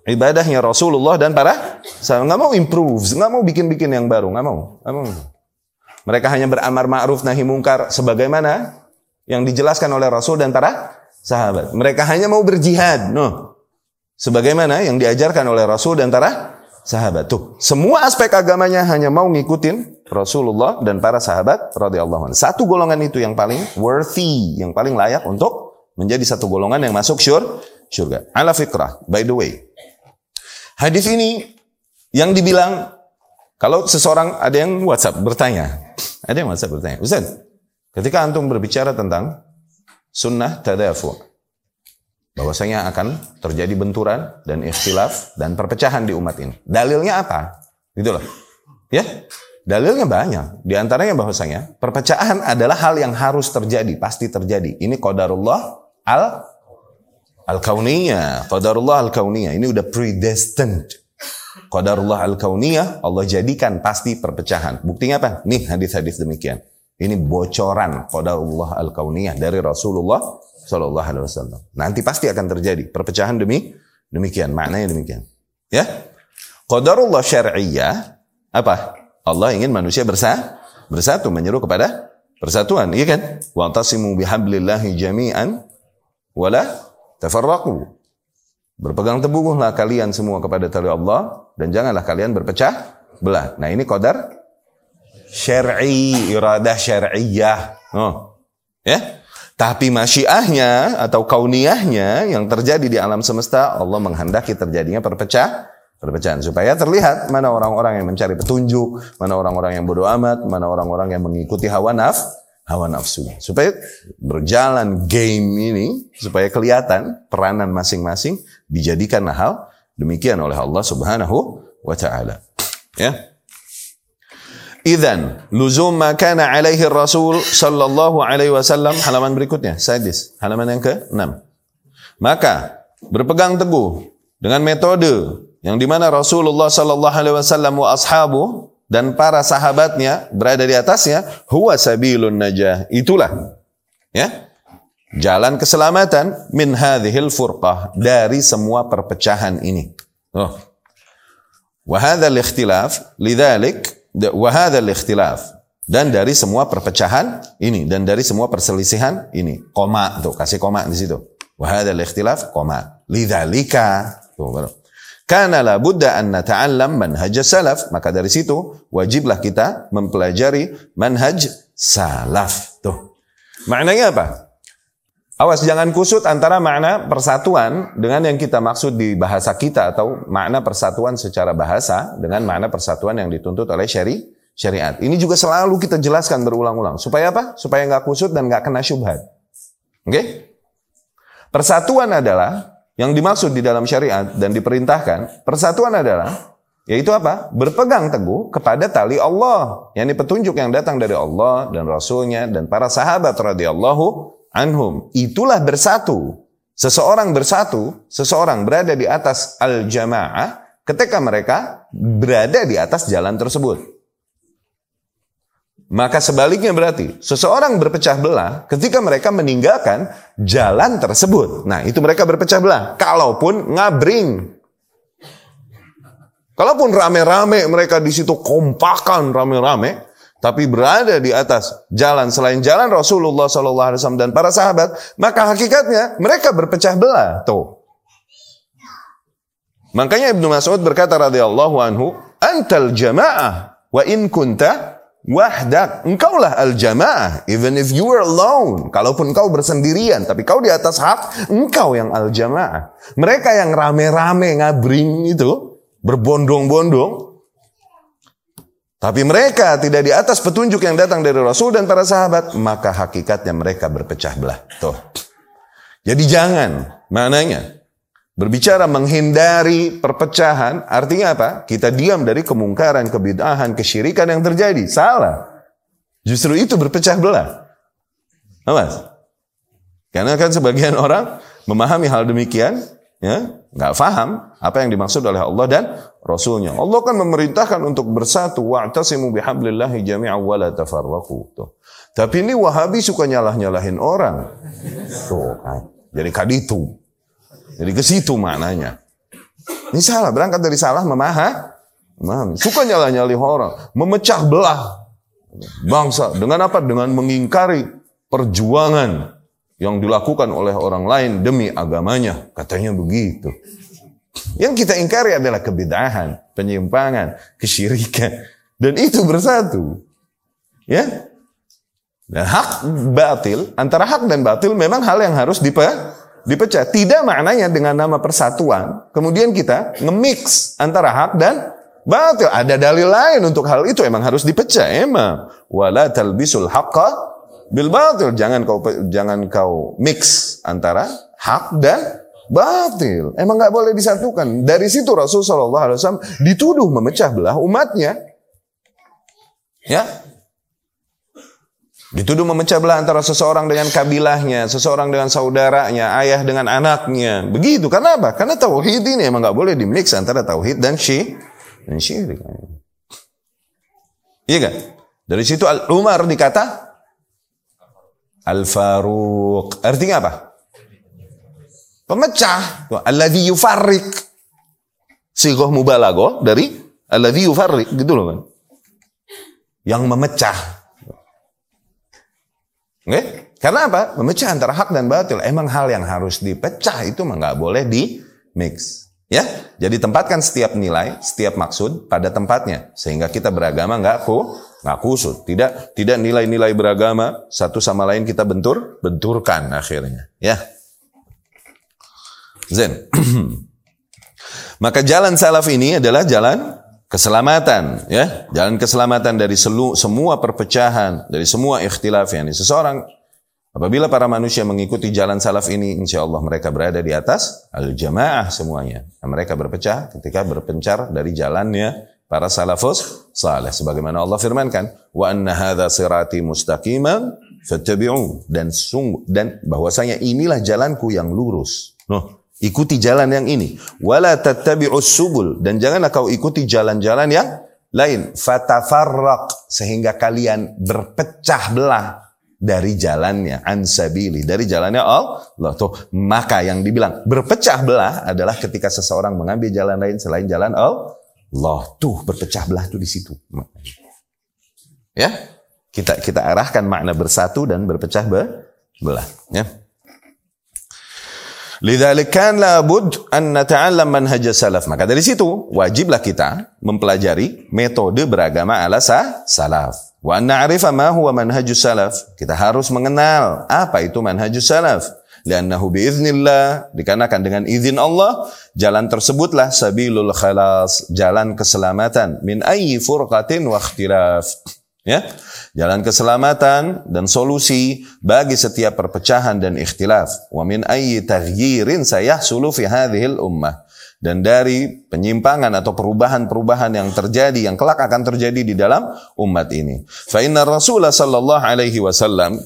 A: ibadahnya Rasulullah dan para sahabat. Gak mau improve, gak mau bikin-bikin yang baru, gak mau. Gak mau. Mereka hanya beramar ma'ruf nahi mungkar sebagaimana yang dijelaskan oleh Rasul dan para sahabat. Mereka hanya mau berjihad, no. Sebagaimana yang diajarkan oleh Rasul dan para sahabat. Tuh, semua aspek agamanya hanya mau ngikutin Rasulullah dan para sahabat radhiyallahu anhu. Satu golongan itu yang paling worthy, yang paling layak untuk menjadi satu golongan yang masuk syur, surga. Ala fikrah, by the way. Hadis ini yang dibilang kalau seseorang ada yang WhatsApp bertanya, ada yang WhatsApp bertanya, Ustaz, ketika antum berbicara tentang sunnah tadafu, bahwasanya akan terjadi benturan dan ikhtilaf dan perpecahan di umat ini. Dalilnya apa? Gitu loh. Ya, dalilnya banyak. Di antaranya bahwasanya perpecahan adalah hal yang harus terjadi, pasti terjadi. Ini qadarullah al al-kauniyah, qadarullah al-kauniyah. Ini udah predestined. Qadarullah al-kauniyah Allah jadikan pasti perpecahan. Buktinya apa? Nih hadis-hadis demikian. Ini bocoran qadarullah al-kauniyah dari Rasulullah Shallallahu Alaihi Wasallam. Nanti pasti akan terjadi perpecahan demi demikian. Maknanya demikian. Ya. Qadarullah syar'iyyah apa? Allah ingin manusia bersatu, bersatu menyeru kepada persatuan, iya kan? Wa tasimu bihablillahi jami'an wala tafarraqu. Berpegang teguhlah kalian semua kepada tali Allah dan janganlah kalian berpecah belah. Nah, ini qadar syar'i, iradah syar'iyyah. Oh. Ya? Tapi masyiahnya atau kauniyahnya yang terjadi di alam semesta, Allah menghendaki terjadinya perpecah, perpecahan. Supaya terlihat mana orang-orang yang mencari petunjuk, mana orang-orang yang bodoh amat, mana orang-orang yang mengikuti hawa naf, hawa nafsu. Supaya berjalan game ini, supaya kelihatan peranan masing-masing dijadikan hal demikian oleh Allah subhanahu wa ta'ala. Ya. Idan luzum ma kana alaihi Rasul sallallahu alaihi wasallam halaman berikutnya sadis halaman yang ke-6. Maka berpegang teguh dengan metode yang di mana Rasulullah sallallahu alaihi wasallam wa ashabu dan para sahabatnya berada di atasnya huwa sabilun najah. Itulah ya jalan keselamatan min hadhil furqah dari semua perpecahan ini. Oh. Wa hadzal ikhtilaf lidzalik wahadal ikhtilaf. Dan dari semua perpecahan ini dan dari semua perselisihan ini. Koma tuh kasih koma di situ. Wahadal ikhtilaf koma. Lidzalika tuh baru. Karena la buddha an nata'allam manhaj salaf. Maka dari situ wajiblah kita mempelajari manhaj salaf tuh. Maknanya apa Awas jangan kusut antara makna persatuan dengan yang kita maksud di bahasa kita atau makna persatuan secara bahasa dengan makna persatuan yang dituntut oleh syari syariat. Ini juga selalu kita jelaskan berulang-ulang. Supaya apa? Supaya nggak kusut dan nggak kena syubhat. Oke? Okay? Persatuan adalah yang dimaksud di dalam syariat dan diperintahkan. Persatuan adalah yaitu apa? Berpegang teguh kepada tali Allah. Yang petunjuk yang datang dari Allah dan Rasulnya dan para sahabat radhiyallahu anhum. Itulah bersatu. Seseorang bersatu, seseorang berada di atas al-jamaah ketika mereka berada di atas jalan tersebut. Maka sebaliknya berarti seseorang berpecah belah ketika mereka meninggalkan jalan tersebut. Nah, itu mereka berpecah belah. Kalaupun ngabring. Kalaupun rame-rame mereka di situ kompakan rame-rame, tapi berada di atas jalan selain jalan Rasulullah SAW dan para sahabat, maka hakikatnya mereka berpecah belah. Tuh. Makanya Ibnu Mas'ud berkata radhiyallahu anhu, "Antal jamaah wa in kunta wahdak." Engkaulah al-jamaah even if you were alone. Kalaupun kau bersendirian, tapi kau di atas hak, engkau yang al-jamaah. Mereka yang rame-rame ngabring itu, berbondong-bondong, tapi mereka tidak di atas petunjuk yang datang dari Rasul dan para sahabat, maka hakikatnya mereka berpecah belah. Tuh. Jadi jangan, maknanya berbicara menghindari perpecahan, artinya apa? Kita diam dari kemungkaran, kebid'ahan, kesyirikan yang terjadi. Salah. Justru itu berpecah belah. Awas. Karena kan sebagian orang memahami hal demikian, ya nggak faham apa yang dimaksud oleh Allah dan Rasulnya. Allah kan memerintahkan untuk bersatu wa'tasimu bihablillahi jami'an wa la tafarraqu. Tuh. Tapi ini Wahabi suka nyalah-nyalahin orang. Tuh kan. Jadi kaditu. Jadi ke situ maknanya. Ini salah, berangkat dari salah memahami. Suka nyalah-nyalih orang, memecah belah bangsa dengan apa? Dengan mengingkari perjuangan yang dilakukan oleh orang lain demi agamanya. Katanya begitu. Yang kita ingkari adalah kebidahan, penyimpangan, kesyirikan. Dan itu bersatu. Ya. Dan hak batil, antara hak dan batil memang hal yang harus dipe, dipecah. Tidak maknanya dengan nama persatuan. Kemudian kita nge-mix antara hak dan batil. Ada dalil lain untuk hal itu emang harus dipecah. Emang. Wala talbisul haqqa bil batil. Jangan kau jangan kau mix antara hak dan batil. Emang nggak boleh disatukan. Dari situ Rasul Shallallahu Alaihi Wasallam dituduh memecah belah umatnya. Ya, Dituduh memecah belah antara seseorang dengan kabilahnya, seseorang dengan saudaranya, ayah dengan anaknya. Begitu. Karena apa? Karena tauhid ini emang nggak boleh dimix antara tauhid dan syi dan syirik. Iya kan? Dari situ Al Umar dikata Al-Faruq. Artinya apa? Pemecah. Alladhi yufarrik. Sigoh mubalago dari alladhi yufarrik. Gitu loh kan. Yang memecah. Oke? Okay? Karena apa? Memecah antara hak dan batil. Emang hal yang harus dipecah itu mah nggak boleh di mix. Ya, jadi tempatkan setiap nilai, setiap maksud pada tempatnya sehingga kita beragama nggak ku nggak kusut. Tidak tidak nilai-nilai beragama satu sama lain kita bentur benturkan akhirnya. Ya, Zen. Maka jalan salaf ini adalah jalan keselamatan, ya, jalan keselamatan dari selu, semua perpecahan, dari semua ikhtilaf ini. Seseorang Apabila para manusia mengikuti jalan salaf ini, insya Allah mereka berada di atas al-jamaah semuanya. Dan mereka berpecah ketika berpencar dari jalannya para salafus saleh. Sebagaimana Allah firmankan, wa anna hadha sirati mustaqiman fattabi'u dan sungguh dan bahwasanya inilah jalanku yang lurus. Ikuti jalan yang ini. Wala tattabi'us subul. Dan janganlah kau ikuti jalan-jalan yang lain. Fatafarraq. Sehingga kalian berpecah belah dari jalannya. Ansabili dari jalannya Allah. Tuh maka yang dibilang berpecah belah adalah ketika seseorang mengambil jalan lain selain jalan Allah. Tuh berpecah belah tuh di situ. Ya? Kita kita arahkan makna bersatu dan berpecah belah. Ya Lidzalik kan labud an nata'allam manhaj salaf. Maka dari situ wajiblah kita mempelajari metode beragama ala salaf. Wa na'rifa ma huwa manhajus salaf. Kita harus mengenal apa itu manhajus salaf. Liannahu biiznillah, dikarenakan dengan izin Allah, jalan tersebutlah sabilul khalas, jalan keselamatan min ayyi furqatin wa ikhtilaf. Ya, jalan keselamatan dan solusi bagi setiap perpecahan dan ikhtilaf. Wa min ayyi taghyirin sayahsulu fi hadhil ummah dan dari penyimpangan atau perubahan-perubahan yang terjadi yang kelak akan terjadi di dalam umat ini. Fa inna Rasulullah sallallahu alaihi wasallam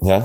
A: ya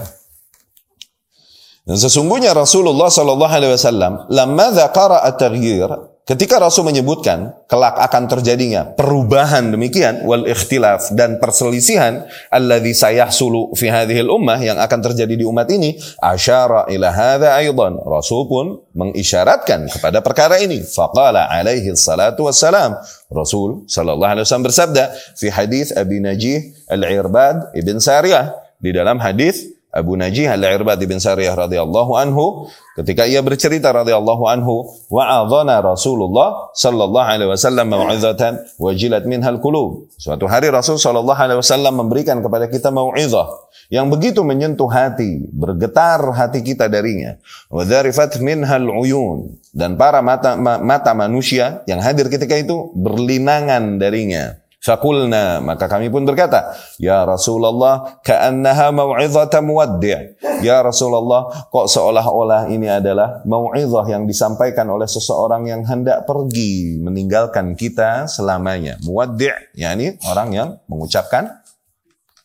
A: dan sesungguhnya Rasulullah sallallahu alaihi wasallam lamma dzakara at-taghyir Ketika Rasul menyebutkan kelak akan terjadinya perubahan demikian wal ikhtilaf dan perselisihan alladzi sayahsulu fi hadhil ummah yang akan terjadi di umat ini asyara ila hadza aidan Rasul pun mengisyaratkan kepada perkara ini. Faqala alaihi salatu wassalam. Rasul sallallahu alaihi wasallam bersabda fi hadis Abi Najih Al-Irbad Ibn Sariyah. Di dalam hadis Abu Najih Al-Irbad bin Sariyah radhiyallahu anhu ketika ia bercerita radhiyallahu anhu wa'adhana Rasulullah sallallahu alaihi wasallam mau'izatan wajilat minhal qulub. Suatu hari Rasul sallallahu alaihi wasallam memberikan kepada kita mau'izah yang begitu menyentuh hati, bergetar hati kita darinya. Wa dzarifat minhal uyun dan para mata mata manusia yang hadir ketika itu berlinangan darinya. Fakulna, maka kami pun berkata, Ya Rasulullah, ka'annaha mau'izata muwaddi' Ya Rasulullah, kok seolah-olah ini adalah mau'izah yang disampaikan oleh seseorang yang hendak pergi meninggalkan kita selamanya. Muwaddi' yakni orang yang mengucapkan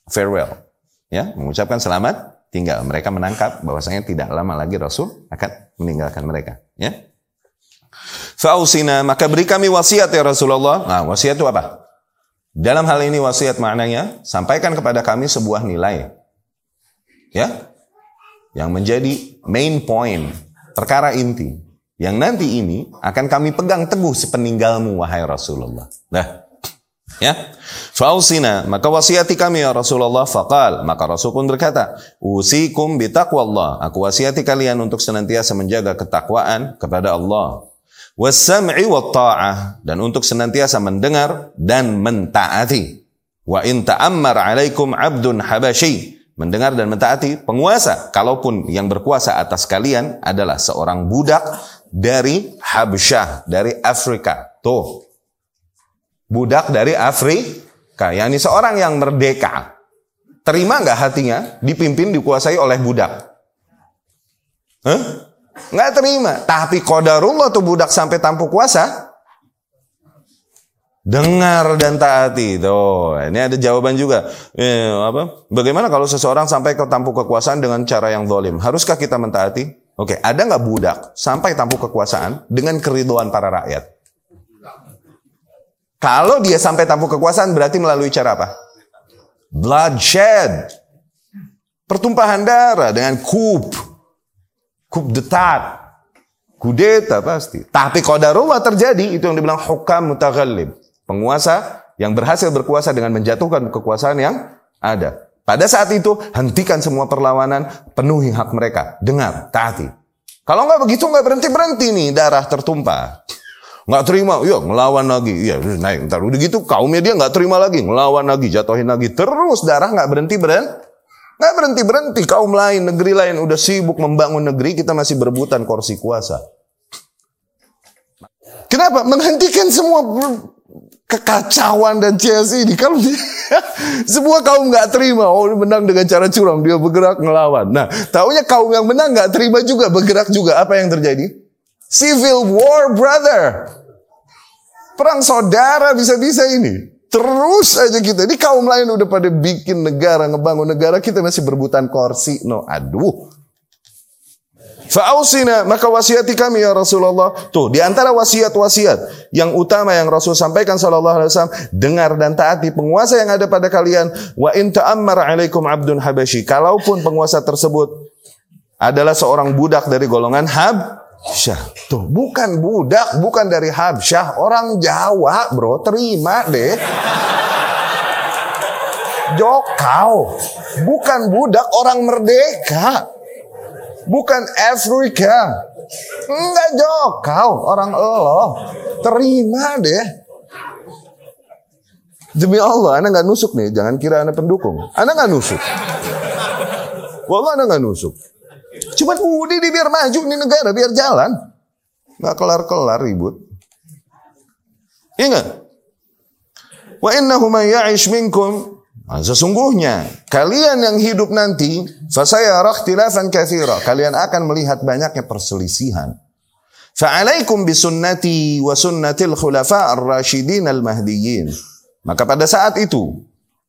A: farewell. Ya, mengucapkan selamat tinggal. Mereka menangkap bahwasanya tidak lama lagi Rasul akan meninggalkan mereka. Ya. Fausina, maka beri kami wasiat ya Rasulullah. Nah, wasiat itu apa? Dalam hal ini wasiat maknanya, sampaikan kepada kami sebuah nilai. Ya. Yang menjadi main point, perkara inti. Yang nanti ini akan kami pegang teguh sepeninggalmu wahai Rasulullah. Nah, ya. Fausina, maka wasiati kami ya Rasulullah faqal, maka Rasul pun berkata, "Usikum bitaqwallah." Aku wasiati kalian untuk senantiasa menjaga ketakwaan kepada Allah wasam'i wa ta'ah dan untuk senantiasa mendengar dan mentaati. Wa in ta'ammar 'alaikum 'abdun habasyi mendengar dan mentaati penguasa kalaupun yang berkuasa atas kalian adalah seorang budak dari Habsyah, dari Afrika. Tuh. Budak dari Afrika, yakni seorang yang merdeka. Terima nggak hatinya dipimpin dikuasai oleh budak? Huh? Nggak terima. Tapi kodarullah tuh budak sampai tampuk kuasa. Dengar dan taati. Tuh, ini ada jawaban juga. Eh, apa? Bagaimana kalau seseorang sampai ke tampuk kekuasaan dengan cara yang zalim? Haruskah kita mentaati? Oke, ada nggak budak sampai tampuk kekuasaan dengan keriduan para rakyat? Kalau dia sampai tampuk kekuasaan berarti melalui cara apa? Bloodshed. Pertumpahan darah dengan coup Coup detat. Kudeta pasti. Tapi kodarullah terjadi, itu yang dibilang hukam mutaghallib. Penguasa yang berhasil berkuasa dengan menjatuhkan kekuasaan yang ada. Pada saat itu, hentikan semua perlawanan, penuhi hak mereka. Dengar, taati. Kalau nggak begitu, nggak berhenti-berhenti nih, darah tertumpah. Nggak terima, iya ngelawan lagi. Iya, naik. Ntar udah gitu, kaumnya dia nggak terima lagi. Ngelawan lagi, jatuhin lagi. Terus darah nggak berhenti-berhenti. Nggak berhenti-berhenti. Kaum lain, negeri lain udah sibuk membangun negeri, kita masih berebutan kursi kuasa. Kenapa? Menghentikan semua kekacauan dan chaos ini. Kalau dia, semua kaum nggak terima, oh menang dengan cara curang, dia bergerak ngelawan. Nah, tahunya kaum yang menang nggak terima juga, bergerak juga. Apa yang terjadi? Civil war, brother. Perang saudara bisa-bisa ini. Terus aja kita. Ini kaum lain udah pada bikin negara, ngebangun negara. Kita masih berbutan kursi. No, aduh. Fa'ausina, maka wasiati kami ya Rasulullah. Tuh, di antara wasiat-wasiat yang utama yang Rasul sampaikan sallallahu alaihi wasallam, dengar dan taati penguasa yang ada pada kalian. Wa in ta'ammar alaikum abdun habasyi. Kalaupun penguasa tersebut adalah seorang budak dari golongan Hab, Habsyah. Tuh, bukan budak, bukan dari Habsyah, orang Jawa, Bro. Terima deh. Jokau. Bukan budak, orang merdeka. Bukan Afrika. Enggak jokau, orang Allah. Terima deh. Demi Allah, Anda nggak nusuk nih. Jangan kira Anda pendukung. Anda nggak nusuk. Wallah Anda nggak nusuk. Cuma udah di biar maju nih negara, biar jalan. Nggak kelar-kelar ribut. Ingat. Wa innahu man ya'ish minkum nah, sesungguhnya kalian yang hidup nanti fasaya ikhtilafan katsira kalian akan melihat banyaknya perselisihan fa'alaikum bisunnati wa sunnatil khulafa ar-rasyidin al-mahdiyyin maka pada saat itu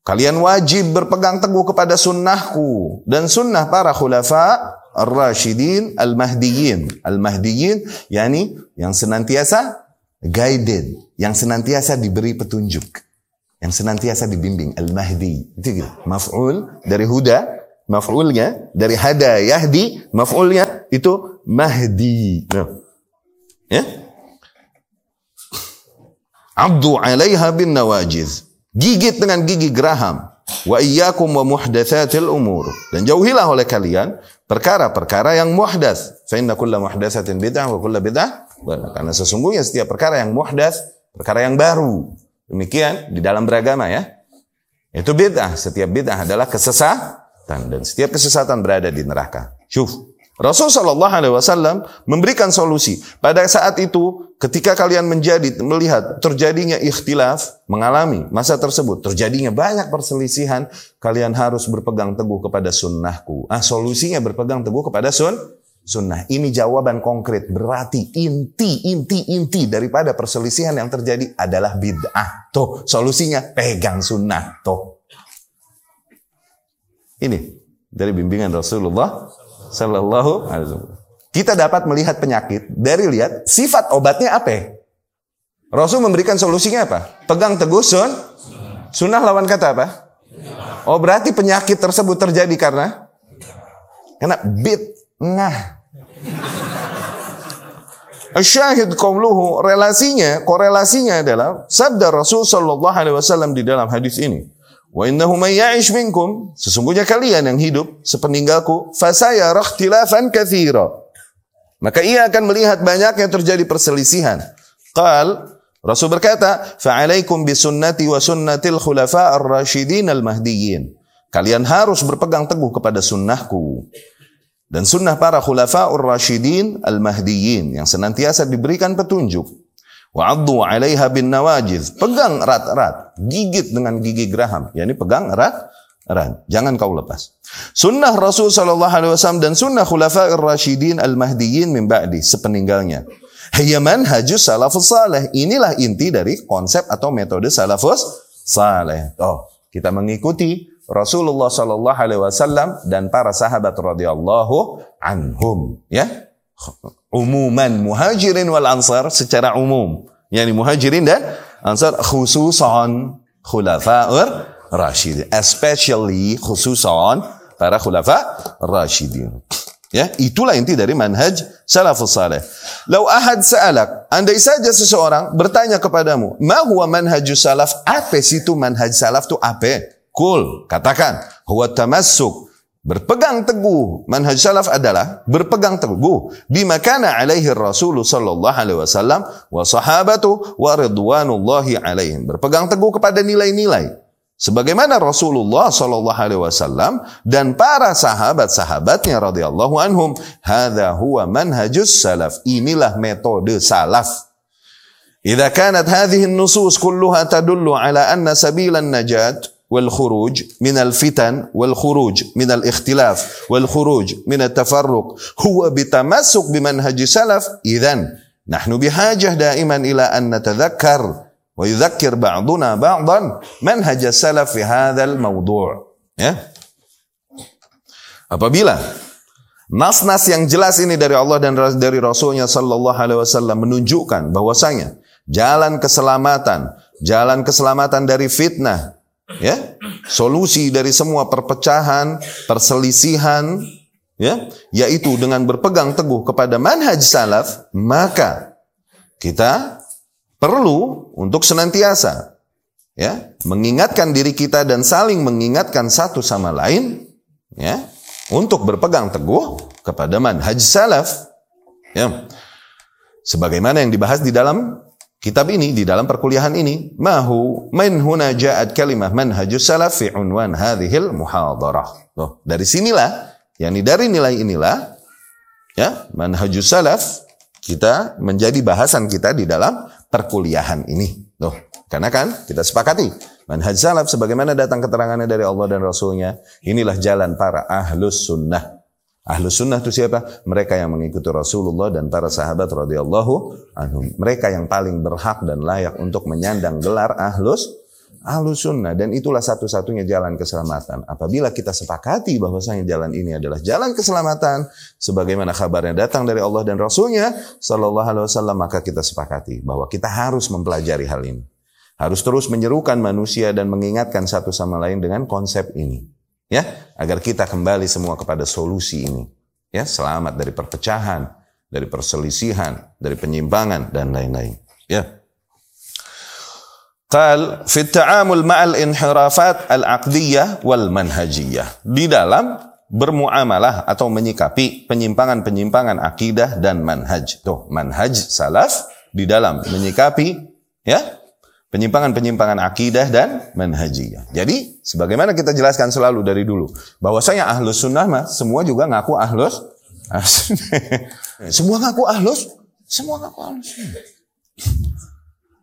A: kalian wajib berpegang teguh kepada sunnahku dan sunnah para khulafa Ar-Rashidin Al-Mahdiyin. Al-Mahdiyin yakni yang senantiasa guided, yang senantiasa diberi petunjuk, yang senantiasa dibimbing. Al-Mahdi. Itu gitu. Maf'ul dari huda, maf'ulnya dari hada yahdi, maf'ulnya itu mahdi. Nah. Ya? Abdu 'alaiha bin nawajiz. Gigit dengan gigi geraham. Wa iyyakum wa muhdatsatil umur. Dan jauhilah oleh kalian perkara-perkara yang muhdas. Fa inna kulla muhdatsatin bid'ah wa kulla bid'ah karena sesungguhnya setiap perkara yang muhdas, perkara yang baru. Demikian di dalam beragama ya. Itu bid'ah. Setiap bid'ah adalah kesesatan dan setiap kesesatan berada di neraka. Syuf. Rasul Shallallahu Alaihi Wasallam memberikan solusi. Pada saat itu, ketika kalian menjadi melihat terjadinya ikhtilaf, mengalami masa tersebut terjadinya banyak perselisihan, kalian harus berpegang teguh kepada sunnahku. Ah, solusinya berpegang teguh kepada sun sunnah. Ini jawaban konkret. Berarti inti, inti, inti daripada perselisihan yang terjadi adalah bid'ah. Tuh, solusinya pegang sunnah. Tuh. Ini dari bimbingan Rasulullah Sallallahu Alaihi Wasallam. Kita dapat melihat penyakit dari lihat sifat obatnya apa. Rasul memberikan solusinya apa? Pegang teguh sun. Sunnah lawan kata apa? Oh berarti penyakit tersebut terjadi karena karena bid'ah. Syahid qauluhu relasinya korelasinya adalah sabda Rasul sallallahu alaihi wasallam di dalam hadis ini. Wa innahu may ya'ish minkum, sesungguhnya kalian yang hidup sepeninggalku, fasaya ikhtilafan katsira. Maka ia akan melihat banyak yang terjadi perselisihan. Qal Rasul berkata, "Fa'alaikum bisunnati wa sunnatil khulafa ar-rasyidin al-mahdiyyin." Kalian harus berpegang teguh kepada sunnahku dan sunnah para khulafa ar-rasyidin al-mahdiyyin yang senantiasa diberikan petunjuk. Wa'addu 'alaiha bin nawajiz. Pegang erat-erat, gigit dengan gigi geraham. Ya ini pegang erat erat. Jangan kau lepas. Sunnah Rasul sallallahu alaihi wasallam dan sunnah khulafa'ir rasyidin al-mahdiyyin min ba'di sepeninggalnya. Hayya manhajus salafus salih. Inilah inti dari konsep atau metode salafus salih. Oh, kita mengikuti Rasulullah sallallahu alaihi wasallam dan para sahabat radhiyallahu anhum, ya umuman muhajirin wal ansar secara umum. Yani muhajirin dan ansar khususan khulafa'ur rasyidin. Especially khususan para khulafa rasyidin. Ya, itulah inti dari manhaj salafus salih. Lau ahad sa'alak, andai saja seseorang bertanya kepadamu, ma huwa manhajus salaf? Apa sih itu manhaj salaf itu apa? Kul, katakan, huwa tamassuk Berpegang teguh manhaj salaf adalah berpegang teguh bima kana alaihi Rasul sallallahu alaihi wasallam wa sahabatu wa ridwanullahi alaihim. Berpegang teguh kepada nilai-nilai sebagaimana Rasulullah sallallahu alaihi wasallam dan para sahabat-sahabatnya radhiyallahu anhum. Hadza huwa manhajus salaf. Inilah metode salaf. Idza kanat hadhihi an-nusus kulluha tadullu ala anna sabilan najat والخروج من الفتن والخروج من الاختلاف والخروج من التفرق هو بتمسك بمنهج سلف إذا نحن بحاجة دائما إلى أن نتذكر ويذكر بعضنا بعضا منهج السلف في هذا الموضوع ya apabila nas-nas yang jelas ini dari Allah dan dari Rasulnya Sallallahu Alaihi Wasallam menunjukkan bahwasanya jalan keselamatan, jalan keselamatan dari fitnah, ya? Solusi dari semua perpecahan perselisihan ya yaitu dengan berpegang teguh kepada manhaj salaf maka kita perlu untuk senantiasa ya mengingatkan diri kita dan saling mengingatkan satu sama lain ya untuk berpegang teguh kepada manhaj salaf. Ya. Sebagaimana yang dibahas di dalam kitab ini di dalam perkuliahan ini mahu min huna ja'at kalimah manhajus salaf fi unwan hadhil muhadarah. Loh, dari sinilah yakni dari nilai inilah ya manhajus salaf kita menjadi bahasan kita di dalam perkuliahan ini. Loh, karena kan kita sepakati manhaj salaf sebagaimana datang keterangannya dari Allah dan Rasulnya inilah jalan para ahlus sunnah Ahlus sunnah itu siapa? Mereka yang mengikuti Rasulullah dan para sahabat radhiyallahu anhum. Mereka yang paling berhak dan layak untuk menyandang gelar ahlus ahlus sunnah dan itulah satu-satunya jalan keselamatan. Apabila kita sepakati bahwasanya jalan ini adalah jalan keselamatan sebagaimana kabarnya datang dari Allah dan Rasulnya sallallahu alaihi wasallam maka kita sepakati bahwa kita harus mempelajari hal ini. Harus terus menyerukan manusia dan mengingatkan satu sama lain dengan konsep ini ya agar kita kembali semua kepada solusi ini. Ya selamat dari perpecahan dari perselisihan dari penyimpangan dan lain-lain. Ya. Qal fi ta'amul ma'al inhirafat al-aqdiyah wal manhajiyah. Di dalam bermuamalah atau menyikapi penyimpangan-penyimpangan akidah dan manhaj. Tuh manhaj salaf di dalam menyikapi ya penyimpangan-penyimpangan akidah dan manhajiyah. Jadi, sebagaimana kita jelaskan selalu dari dulu, bahwasanya ahlus sunnah mah semua juga ngaku ahlus semua ngaku ahlus, semua ngaku ahlus.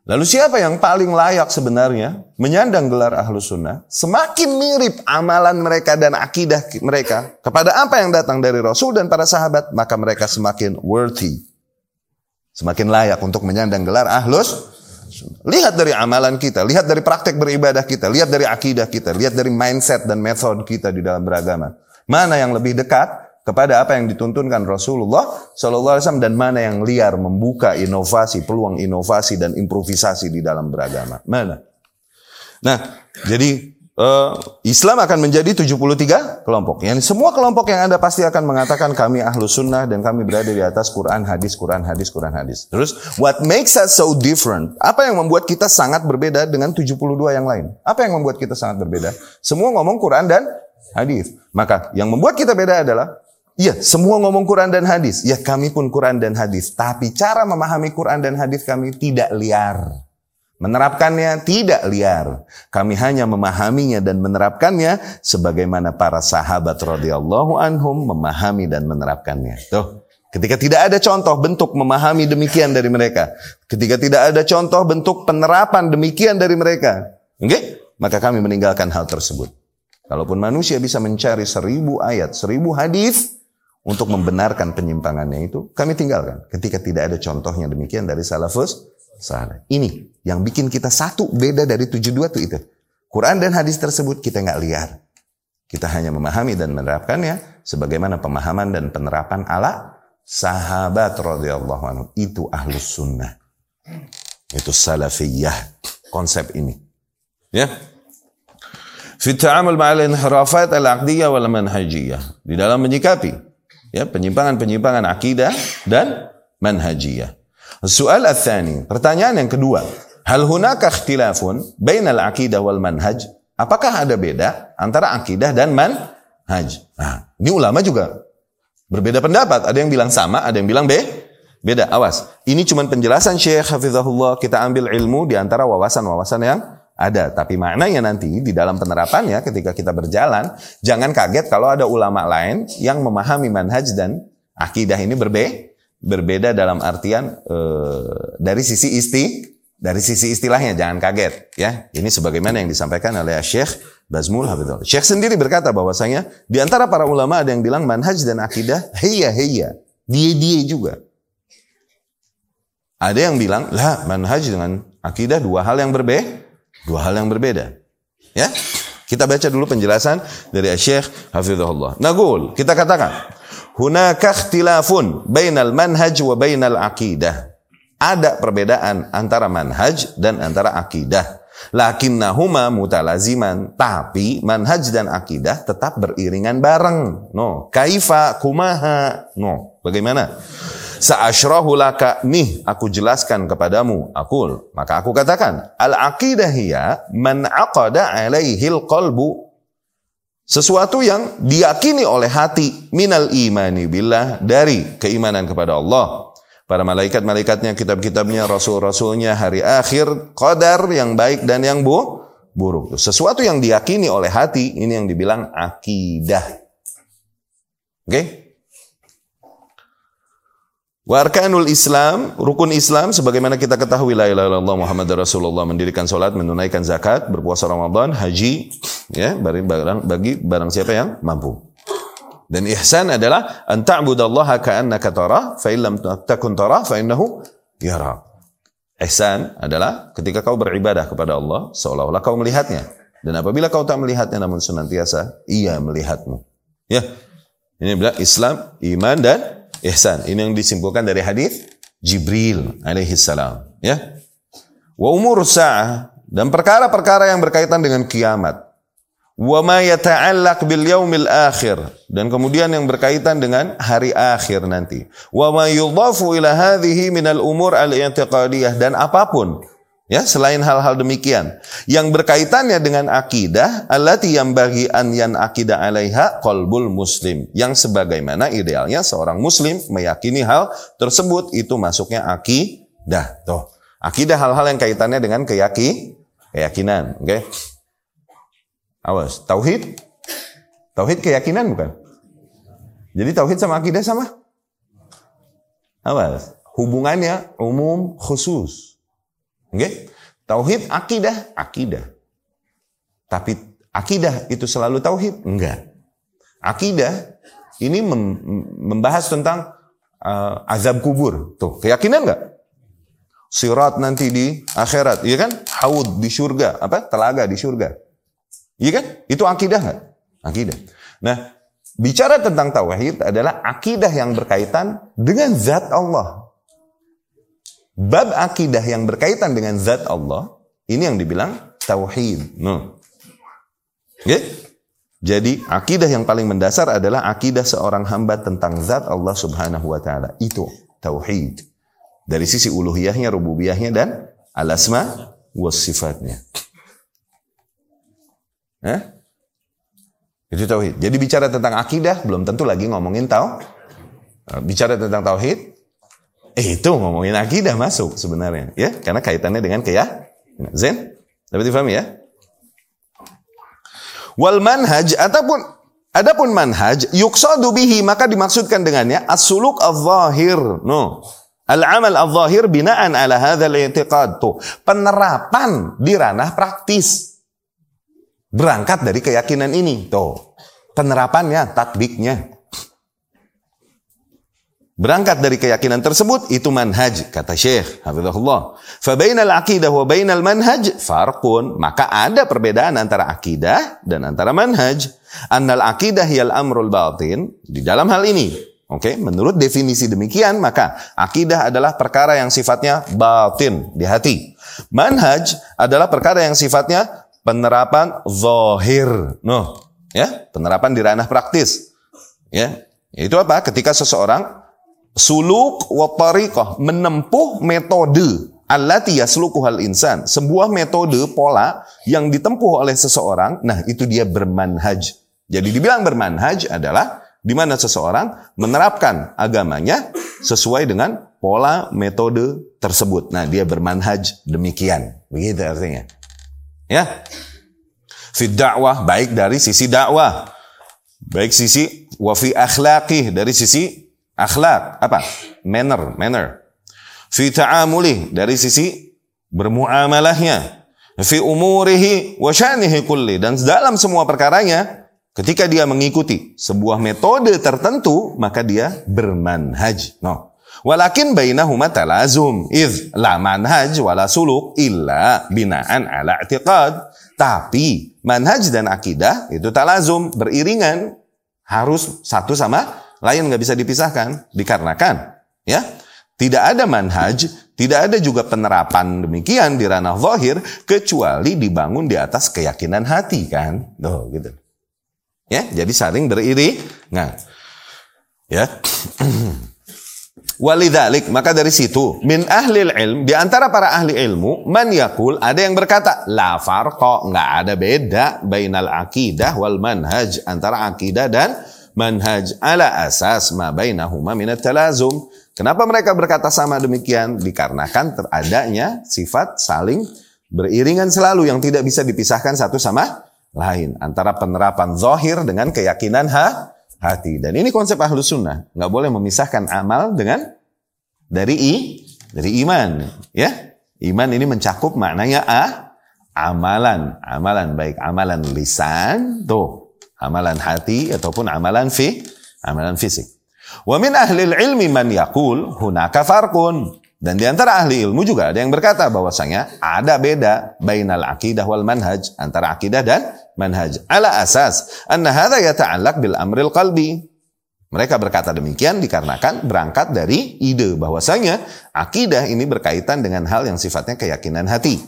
A: Lalu siapa yang paling layak sebenarnya menyandang gelar ahlus sunnah? Semakin mirip amalan mereka dan akidah mereka kepada apa yang datang dari Rasul dan para sahabat, maka mereka semakin worthy. Semakin layak untuk menyandang gelar ahlus Lihat dari amalan kita, lihat dari praktek beribadah kita, lihat dari akidah kita, lihat dari mindset dan metode kita di dalam beragama. Mana yang lebih dekat kepada apa yang dituntunkan Rasulullah Wasallam dan mana yang liar membuka inovasi, peluang inovasi dan improvisasi di dalam beragama. Mana? Nah, jadi uh, Islam akan menjadi 73 kelompok. Yang semua kelompok yang ada pasti akan mengatakan kami ahlu sunnah dan kami berada di atas Quran, hadis, Quran, hadis, Quran, hadis. Terus, what makes us so different? Apa yang membuat kita sangat berbeda dengan 72 yang lain? Apa yang membuat kita sangat berbeda? Semua ngomong Quran dan hadis. Maka yang membuat kita beda adalah Iya, semua ngomong Quran dan hadis. Ya, kami pun Quran dan hadis. Tapi cara memahami Quran dan hadis kami tidak liar. Menerapkannya tidak liar. Kami hanya memahaminya dan menerapkannya sebagaimana para sahabat radhiyallahu anhum memahami dan menerapkannya. Tuh. Ketika tidak ada contoh bentuk memahami demikian dari mereka, ketika tidak ada contoh bentuk penerapan demikian dari mereka? Okay? Maka kami meninggalkan hal tersebut. Kalaupun manusia bisa mencari seribu ayat, seribu hadis, untuk membenarkan penyimpangannya itu kami tinggalkan ketika tidak ada contohnya demikian dari salafus saleh. Ini yang bikin kita satu beda dari tujuh dua itu itu. Quran dan hadis tersebut kita nggak lihat. Kita hanya memahami dan menerapkannya sebagaimana pemahaman dan penerapan ala sahabat radhiyallahu anhu. Itu ahlus sunnah. Itu salafiyah. Konsep ini. Ya. Fi ta'amul ma'al inhirafat al-aqdiyah wal manhajiyah. Di dalam menyikapi ya penyimpangan-penyimpangan akidah dan manhajiyah. Soal al-thani, pertanyaan yang kedua, hal hunaka ikhtilafun bainal akidah wal manhaj? Apakah ada beda antara akidah dan manhaj? Nah, ini ulama juga berbeda pendapat. Ada yang bilang sama, ada yang bilang be beda. Awas, ini cuma penjelasan Syekh Hafizahullah. Kita ambil ilmu di antara wawasan-wawasan yang ada, tapi maknanya nanti di dalam penerapannya ketika kita berjalan, jangan kaget kalau ada ulama lain yang memahami manhaj dan akidah ini berbe berbeda dalam artian e, dari sisi isti dari sisi istilahnya jangan kaget ya. Ini sebagaimana yang disampaikan oleh Syekh Bazmul Habibullah. Syekh sendiri berkata bahwasanya di antara para ulama ada yang bilang manhaj dan akidah heya heya, dia dia juga. Ada yang bilang lah manhaj dengan akidah dua hal yang berbeda Dua hal yang berbeda. Ya? Kita baca dulu penjelasan dari Syekh Hafizahullah. Nagul, kita katakan, hunaka ikhtilafun bainal manhaj wa bainal aqidah. Ada perbedaan antara manhaj dan antara akidah. Lakinnahuma mutalaziman. Tapi manhaj dan akidah tetap beriringan bareng. No. Kaifa kumaha. No. Bagaimana? Sa'ashrahu laka nih aku jelaskan kepadamu. Aku maka aku katakan al aqidah hiya man aqada alaihil qalbu sesuatu yang diyakini oleh hati minal imani billah dari keimanan kepada Allah. Para malaikat-malaikatnya, kitab-kitabnya, rasul-rasulnya, hari akhir, qadar yang baik dan yang bu buruk. Sesuatu yang diyakini oleh hati, ini yang dibilang akidah. Oke? Okay? Warkanul Islam, rukun Islam sebagaimana kita ketahui la ilaha illallah Muhammad Rasulullah mendirikan salat, menunaikan zakat, berpuasa Ramadan, haji ya bagi barang bagi barang siapa yang mampu. Dan ihsan adalah an ta'budallaha ka'annaka tarah fa illam takun tarah fa innahu yara. Ihsan adalah ketika kau beribadah kepada Allah seolah-olah kau melihatnya. Dan apabila kau tak melihatnya namun senantiasa ia melihatmu. Ya. Ini bilang Islam, iman dan ihsan. Ini yang disimpulkan dari hadis Jibril alaihi salam, ya. Wa umur sa'ah dan perkara-perkara yang berkaitan dengan kiamat. Wa ma yata'allaq bil yaumil akhir dan kemudian yang berkaitan dengan hari akhir nanti. Wa ma yudhafu ila hadhihi minal umur al-i'tiqadiyah dan apa pun Ya, selain hal-hal demikian yang berkaitannya dengan akidah, allati yang bagi an yan akidah alaiha qalbul muslim. Yang sebagaimana idealnya seorang muslim meyakini hal tersebut itu masuknya akidah. Tuh. Akidah hal-hal yang kaitannya dengan keyaki, keyakinan, oke? Okay? Awas, tauhid. Tauhid keyakinan bukan? Jadi tauhid sama akidah sama? Apa? Hubungannya umum khusus. Okay? Tauhid akidah, akidah. Tapi akidah itu selalu tauhid? Enggak. Akidah ini membahas tentang uh, azab kubur. Tuh, keyakinan enggak? Sirat nanti di akhirat, iya kan? Haud di surga, apa? Telaga di surga. Iya kan? Itu akidah enggak? Akidah. Nah, bicara tentang tauhid adalah akidah yang berkaitan dengan zat Allah. Bab akidah yang berkaitan dengan zat Allah, ini yang dibilang tauhid. No. Okay? Jadi akidah yang paling mendasar adalah akidah seorang hamba tentang zat Allah Subhanahu wa taala. Itu tauhid. Dari sisi uluhiyahnya, rububiyahnya dan al-asma was sifatnya. Eh? Itu tauhid. Jadi bicara tentang akidah belum tentu lagi ngomongin tau. Bicara tentang tauhid Eh, itu ngomongin akidah masuk sebenarnya, ya, karena kaitannya dengan keyakinan. Zen, dapat difahami ya? Wal manhaj ataupun adapun manhaj yuksadu bihi maka dimaksudkan dengannya as-suluk al-zahir. No. Al-amal al-zahir binaan ala hadzal i'tiqad. Tuh, penerapan di ranah praktis. Berangkat dari keyakinan ini. Tuh. Penerapannya, tatbiknya. Berangkat dari keyakinan tersebut itu manhaj kata Syekh Hafizahullah. Fa bainal aqidah wa bainal manhaj farqun. Maka ada perbedaan antara akidah dan antara manhaj. Annal aqidah yal amrul batin di dalam hal ini. Oke, okay? menurut definisi demikian maka akidah adalah perkara yang sifatnya batin di hati. Manhaj adalah perkara yang sifatnya penerapan zahir. Noh, ya, penerapan di ranah praktis. Ya, itu apa? Ketika seseorang suluk wa tariqah menempuh metode allati yaslukuhal insan. Sebuah metode pola yang ditempuh oleh seseorang nah itu dia bermanhaj. Jadi dibilang bermanhaj adalah di mana seseorang menerapkan agamanya sesuai dengan pola metode tersebut. Nah dia bermanhaj demikian. Begitu artinya. Ya. Fi dakwah baik dari sisi dakwah baik sisi wa fi akhlaqih dari sisi akhlak apa? Manner manner. Fi ta'amuli dari sisi bermuamalahnya. Fi umurihi wa sya'nihi kulli. Dan dalam semua perkaranya ketika dia mengikuti sebuah metode tertentu maka dia bermanhaj. No. Walakin bainahuma talazum. Iz la manhaj wala suluk illa binaan ala i'tiqad. Tapi manhaj dan akidah itu talazum beriringan harus satu sama lain nggak bisa dipisahkan dikarenakan ya tidak ada manhaj, tidak ada juga penerapan demikian di ranah zahir kecuali dibangun di atas keyakinan hati kan. Tuh gitu. Ya, jadi saling beriri. Nah. Ya. Walidalik, maka dari situ min ahli ilm di antara para ahli ilmu man yakul ada yang berkata la farqa nggak ada beda bainal akidah wal manhaj antara akidah dan manhaj ala asas ma bainahuma minat talazum. Kenapa mereka berkata sama demikian? Dikarenakan teradanya sifat saling beriringan selalu yang tidak bisa dipisahkan satu sama lain. Antara penerapan zohir dengan keyakinan ha, hati. Dan ini konsep ahlus sunnah. Nggak boleh memisahkan amal dengan dari i, dari iman. Ya, Iman ini mencakup maknanya a, amalan. Amalan baik amalan lisan, tuh amalan hati ataupun amalan fi amalan fisik. Wa min ahli ilmi man yaqul hunaka farqun. Dan di antara ahli ilmu juga ada yang berkata bahwasanya ada beda bainal akidah wal manhaj antara akidah dan manhaj ala asas anna hadza yata'allaq bil amril qalbi. Mereka berkata demikian dikarenakan berangkat dari ide bahwasanya akidah ini berkaitan dengan hal yang sifatnya keyakinan hati.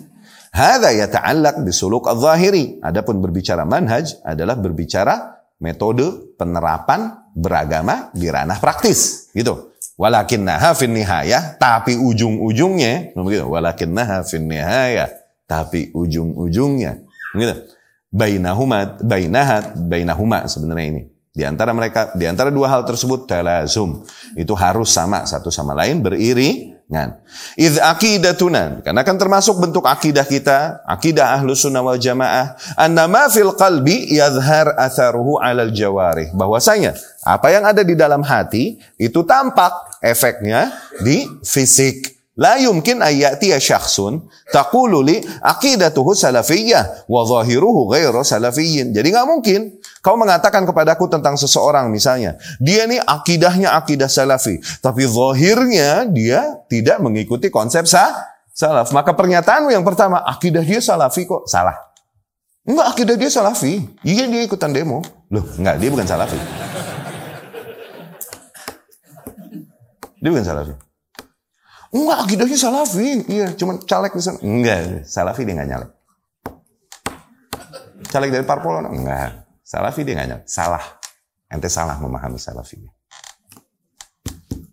A: Hada yata'allaq bisuluk al-zahiri. Adapun berbicara manhaj adalah berbicara metode penerapan beragama di ranah praktis. Gitu. Walakinnaha fin nihayah, tapi ujung-ujungnya, begitu. Walakinnaha fin nihayah, tapi ujung-ujungnya. Gitu. Bainahuma, bainahat, bainahuma sebenarnya ini. Di antara mereka, di antara dua hal tersebut talazum. Itu harus sama satu sama lain, beriri, Ngan. Id aqidatuna. Karena kan termasuk bentuk akidah kita, akidah ahlu sunnah wal jamaah. Annama fil qalbi yadhar atharuhu alal jawarih. Bahwasanya apa yang ada di dalam hati itu tampak efeknya di fisik. La yumkin ayyatiya syakhsun taqulu li aqidatuhu salafiyyah wa zahiruhu ghairu salafiyyin. Jadi nggak mungkin kau mengatakan kepadaku tentang seseorang misalnya, dia ini akidahnya akidah salafi, tapi zahirnya dia tidak mengikuti konsep sah, salaf. Maka pernyataanmu yang pertama, akidah dia salafi kok salah. Enggak, akidah dia salafi. Iya dia ikutan demo. Loh, enggak, dia bukan salafi. Dia bukan salafi. Enggak, akidahnya salafi. Iya, cuma caleg di sana. Enggak, salafi dia enggak nyalek. Caleg dari parpol enggak. Salafi dia nyalek. Salah. Ente salah memahami salafi.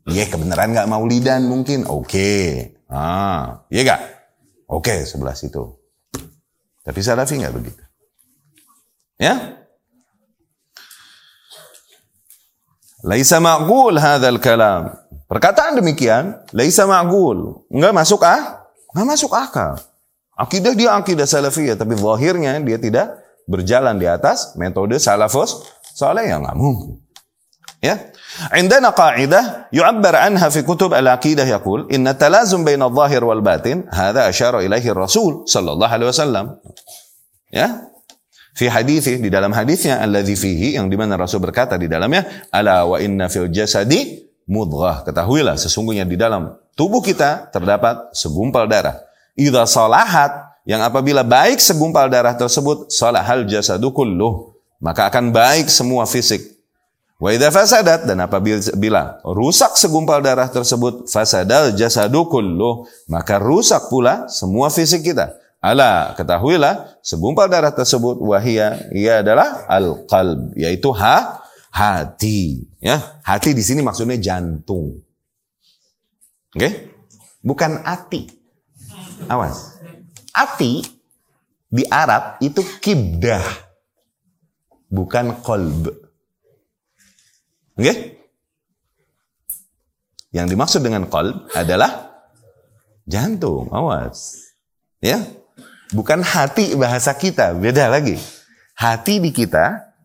A: Iya, kebenaran enggak mau lidan mungkin. Oke. Okay. Ah, iya enggak? Oke, okay, sebelah situ. Tapi salafi enggak begitu. Ya? Laisa ma'qul hadzal kalam. Perkataan demikian, laisa ma'gul. Enggak masuk ah? Enggak masuk akal. Akidah dia akidah salafiyah, tapi zahirnya dia tidak berjalan di atas metode salafus saleh yang enggak mungkin. Ya. عندنا قاعدة يعبر عنها في كتب العقيدة يقول إن التلازم بين الظاهر والباطن هذا أشار إليه الرسول صلى الله عليه وسلم ya fi hadithi di dalam hadisnya alladzi fihi yang dimana Rasul berkata di dalamnya ala wa inna fil jasadi mudghah. Ketahuilah sesungguhnya di dalam tubuh kita terdapat segumpal darah. Idza salahat yang apabila baik segumpal darah tersebut salahal jasadu kulluh maka akan baik semua fisik. Wa idza fasadat dan apabila rusak segumpal darah tersebut fasadal jasadu kulluh maka rusak pula semua fisik kita. Ala ketahuilah segumpal darah tersebut wahia ia adalah al-qalb yaitu ha hati. Ya, hati di sini maksudnya jantung. Oke? Okay? Bukan hati. Awas. Hati di Arab itu kibdah. Bukan kolb. Oke? Okay? Yang dimaksud dengan kolb adalah jantung. Awas. Ya? Bukan hati bahasa kita, beda lagi. Hati di kita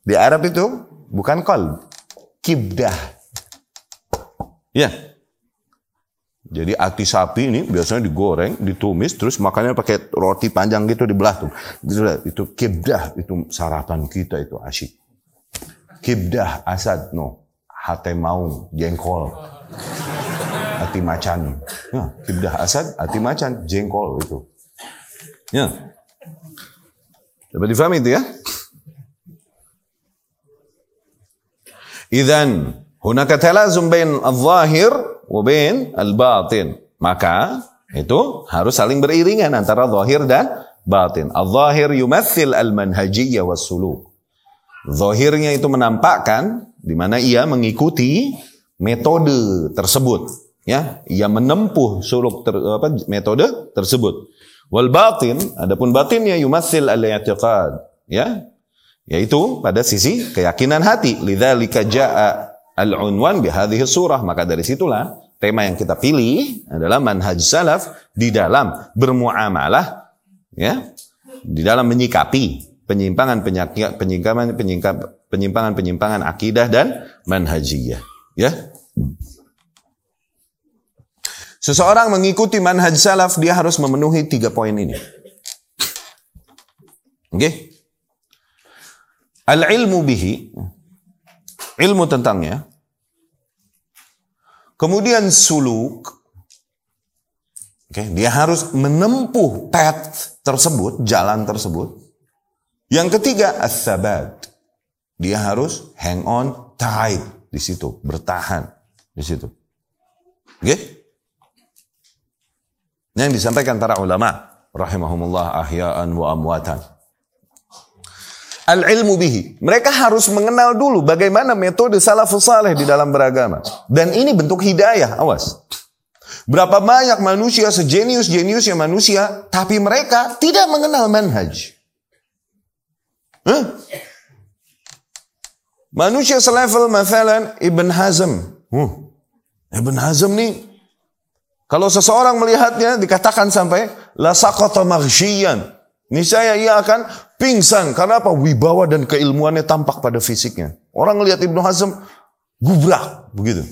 A: di Arab itu bukan kol, kibdah. Ya. Jadi ati sapi ini biasanya digoreng, ditumis, terus makannya pakai roti panjang gitu dibelah tuh. Itu, itu kibdah, itu sarapan kita itu asyik. Kibdah asad, no. Hate mau, jengkol. Ati macan. Ya, kibdah asad, ati macan, jengkol itu. Ya. Dapat difahami itu ya? Idan hunaka talazum bain al-zahir wa bain al-batin. Maka itu harus saling beriringan antara zahir dan batin. Al-zahir yumathil al-manhajiyyah was suluk. Zahirnya itu menampakkan di mana ia mengikuti metode tersebut, ya, ia menempuh suluk ter, apa, metode tersebut. Wal batin, adapun batinnya yumathil al-i'tiqad, ya, yaitu pada sisi keyakinan hati. Lidzalika jaa al-unwan bihadhihi surah. Maka dari situlah tema yang kita pilih adalah manhaj salaf di dalam bermuamalah ya, di dalam menyikapi penyimpangan penyimpangan penyimpangan penyimpangan akidah dan manhajiyah, ya. Seseorang mengikuti manhaj salaf dia harus memenuhi tiga poin ini. Oke? Okay? Al-ilmu bihi, ilmu tentangnya. Kemudian suluk, okay, dia harus menempuh path tersebut, jalan tersebut. Yang ketiga, as-sabat. Dia harus hang on tight di situ, bertahan di situ. Oke? Okay? Yang disampaikan para ulama rahimahumullah ahya'an wa amwatan al-ilmu bihi. Mereka harus mengenal dulu bagaimana metode salafus saleh di dalam beragama. Dan ini bentuk hidayah, awas. Berapa banyak manusia sejenius-jeniusnya manusia, tapi mereka tidak mengenal manhaj. Huh? Manusia selevel mathalan Ibn Hazm. Huh. Ibn Hazm nih Kalau seseorang melihatnya dikatakan sampai la saqata. Niscaya ia akan pingsan karena apa? Wibawa dan keilmuannya tampak pada fisiknya. Orang melihat Ibnu Hazm gubrak begitu.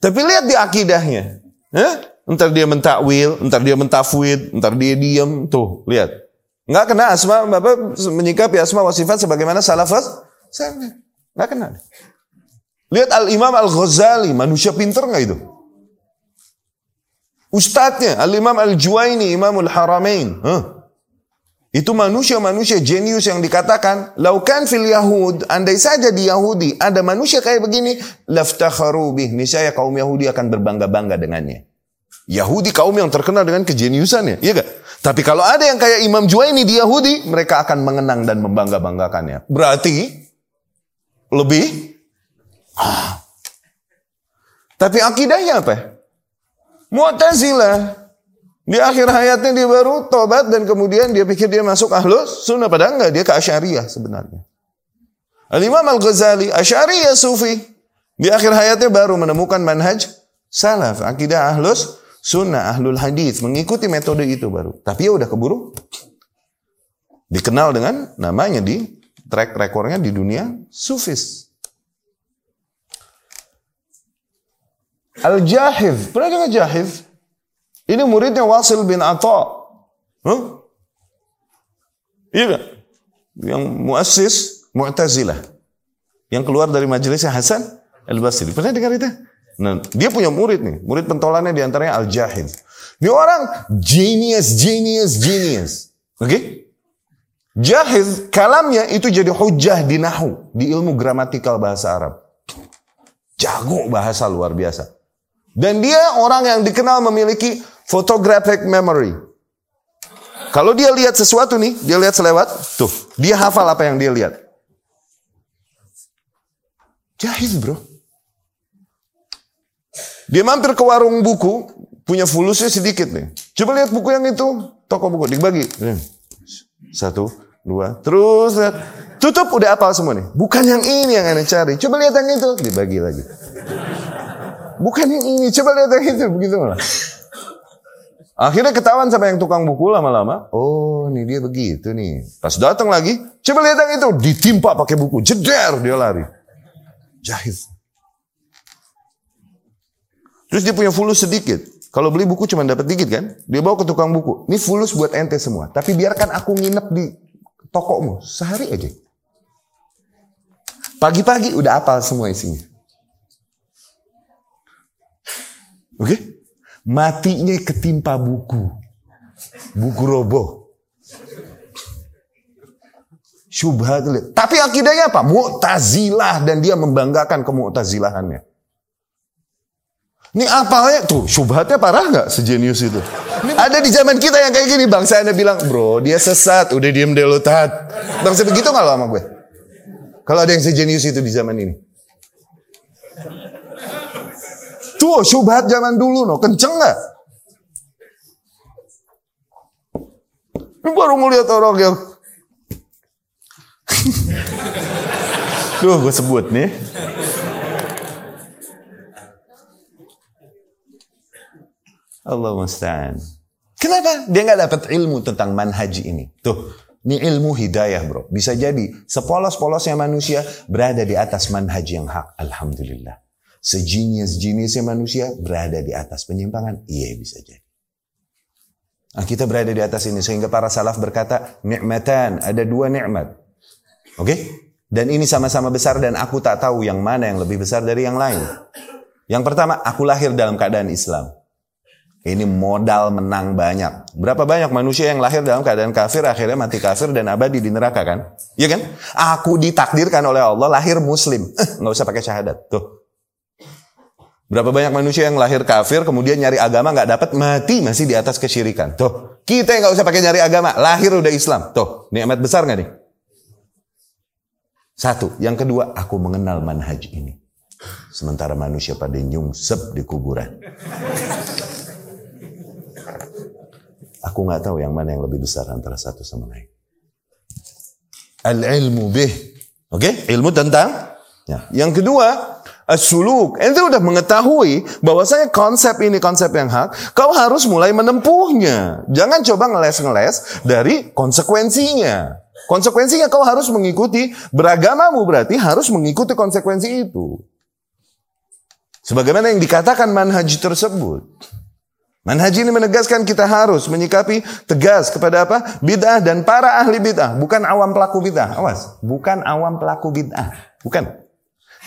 A: Tapi lihat di akidahnya. Eh? Entar dia mentakwil, entar dia mentafwid, entar dia diam. Tuh, lihat. Enggak kena asma, Bapak menyikapi asma wa sifat sebagaimana salafat. Enggak kena. Lihat Al-Imam Al-Ghazali, manusia pinter nggak itu? Ustadznya, Al-Imam Al-Juwaini, Imamul Haramain. Huh? Itu manusia-manusia jenius yang dikatakan, laukan fil Yahud, andai saja di Yahudi ada manusia kayak begini, laftakharu bih, niscaya kaum Yahudi akan berbangga-bangga dengannya. Yahudi kaum yang terkenal dengan kejeniusannya, iya gak? Tapi kalau ada yang kayak Imam Juwaini di Yahudi, mereka akan mengenang dan membangga-banggakannya. Berarti lebih Ah. Tapi akidahnya apa? Mu'tazilah. Di akhir hayatnya dia baru tobat dan kemudian dia pikir dia masuk ahlus sunnah. Padahal enggak, dia ke Asyariyah sebenarnya. Al-Imam Al-Ghazali, Asyariyah Sufi. Di akhir hayatnya baru menemukan manhaj salaf. Akidah ahlus sunnah, ahlul hadis Mengikuti metode itu baru. Tapi ya udah keburu. Dikenal dengan namanya di track rekornya di dunia sufis. Al-Jahiz. Pernah dengar Jahiz? Ini muridnya Wasil bin Atta. Huh? Iya gak? Yang muassis Mu'tazilah. Yang keluar dari majelisnya Hasan Al-Basri. Pernah dengar itu? Nah, dia punya murid nih. Murid pentolannya di antaranya Al-Jahiz. Ini orang genius, genius, genius. Oke? Okay? Jahiz, kalamnya itu jadi hujah di nahu. Di ilmu gramatikal bahasa Arab. Jago bahasa luar biasa. Dan dia orang yang dikenal memiliki photographic memory. Kalau dia lihat sesuatu nih, dia lihat selewat, tuh, dia hafal apa yang dia lihat. Jahil bro. Dia mampir ke warung buku, punya fulusnya sedikit nih. Coba lihat buku yang itu, toko buku, dibagi. Satu, dua, terus lihat. Tutup, udah apal semua nih. Bukan yang ini yang anda cari. Coba lihat yang itu, dibagi lagi. Bukan yang ini, coba lihat yang itu, begitu malah. Akhirnya ketahuan sama yang tukang buku lama-lama. Oh, ini dia begitu nih. Pas datang lagi, coba lihat yang itu, ditimpa pakai buku, jeder dia lari. Jahil. Terus dia punya fulus sedikit. Kalau beli buku cuma dapat dikit kan? Dia bawa ke tukang buku. Ini fulus buat ente semua. Tapi biarkan aku nginep di tokomu sehari aja. Pagi-pagi udah apal semua isinya. Oke? Okay? Matinya ketimpa buku. Buku roboh. Syubhat. Tapi akidahnya apa? Mu'tazilah dan dia membanggakan kemu'tazilahannya. Ini apalnya tuh syubhatnya parah nggak sejenius itu? Ada di zaman kita yang kayak gini bangsa anda bilang bro dia sesat udah diem deh lo tat. Bangsa begitu nggak lo sama gue? Kalau ada yang sejenius itu di zaman ini. Tuh syubhat zaman dulu no, kenceng nggak? Baru melihat orang yang Duh, gue sebut nih. Allah musta'an. Kenapa? Dia nggak dapat ilmu tentang manhaj ini. Tuh, ini ilmu hidayah bro. Bisa jadi sepolos-polosnya manusia berada di atas manhaj yang hak. Alhamdulillah. Sejenis-jenisnya manusia berada di atas penyimpangan? Iya bisa jadi. Nah, kita berada di atas ini sehingga para salaf berkata, nikmatan, ada dua nikmat. Oke? Okay? Dan ini sama-sama besar dan aku tak tahu yang mana yang lebih besar dari yang lain. Yang pertama, aku lahir dalam keadaan Islam. Ini modal menang banyak. Berapa banyak manusia yang lahir dalam keadaan kafir, akhirnya mati kafir dan abadi di neraka kan? Iya kan? Aku ditakdirkan oleh Allah lahir muslim. Eh, nggak usah pakai syahadat. Tuh. Berapa banyak manusia yang lahir kafir, kemudian nyari agama nggak dapat, mati masih di atas kesyirikan. Tuh, kita yang nggak usah pakai nyari agama, lahir udah Islam. Tuh, nikmat besar nggak nih? Satu, yang kedua, aku mengenal manhaj ini. Sementara manusia pada nyungsep di kuburan. Aku nggak tahu yang mana yang lebih besar antara satu sama lain. Al ilmu bih, oke? Okay? Ilmu tentang. Ya. Yang kedua, As-suluk. Ente udah mengetahui bahwasanya konsep ini konsep yang hak, kau harus mulai menempuhnya. Jangan coba ngeles-ngeles dari konsekuensinya. Konsekuensinya kau harus mengikuti beragamamu berarti harus mengikuti konsekuensi itu. Sebagaimana yang dikatakan manhaj tersebut. Manhaj ini menegaskan kita harus menyikapi tegas kepada apa? Bid'ah dan para ahli bid'ah. Bukan awam pelaku bid'ah. Awas. Bukan awam pelaku bid'ah. Bukan.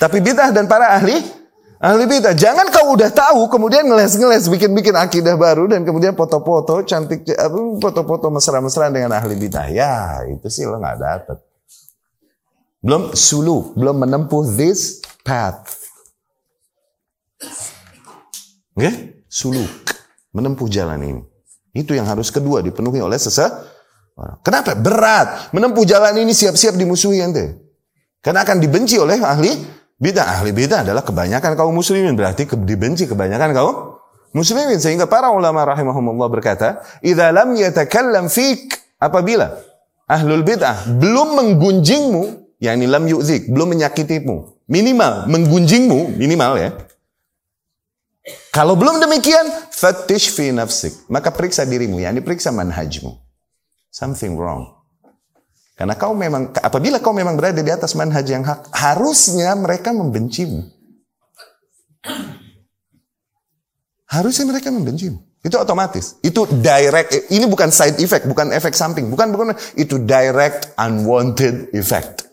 A: Tapi bid'ah dan para ahli ahli bid'ah. Jangan kau udah tahu kemudian ngeles-ngeles bikin-bikin akidah baru dan kemudian foto-foto cantik foto-foto mesra-mesra dengan ahli bid'ah. Ya, itu sih lo nggak dapet. Belum suluk, belum menempuh this path. Oke? Okay? Suluk, menempuh jalan ini. Itu yang harus kedua dipenuhi oleh seseorang. Kenapa? Berat. Menempuh jalan ini siap-siap dimusuhi ente. Karena akan dibenci oleh ahli Bid'ah, ahli bid'ah adalah kebanyakan kaum muslimin. Berarti ke, dibenci kebanyakan kaum muslimin. Sehingga para ulama rahimahumullah berkata, Idza lam yatakallam fik, apabila ahlul bid'ah belum menggunjingmu, yakni lam yu'zik, belum menyakitimu, minimal menggunjingmu, minimal ya. Kalau belum demikian, fatish fi nafsik. Maka periksa dirimu, yakni periksa manhajmu. Something wrong. Karena kau memang, apabila kau memang berada di atas manhaj yang hak, harusnya mereka membencimu. Harusnya mereka membencimu. Itu otomatis. Itu direct. Ini bukan side effect, bukan efek samping, bukan bukan itu direct unwanted effect.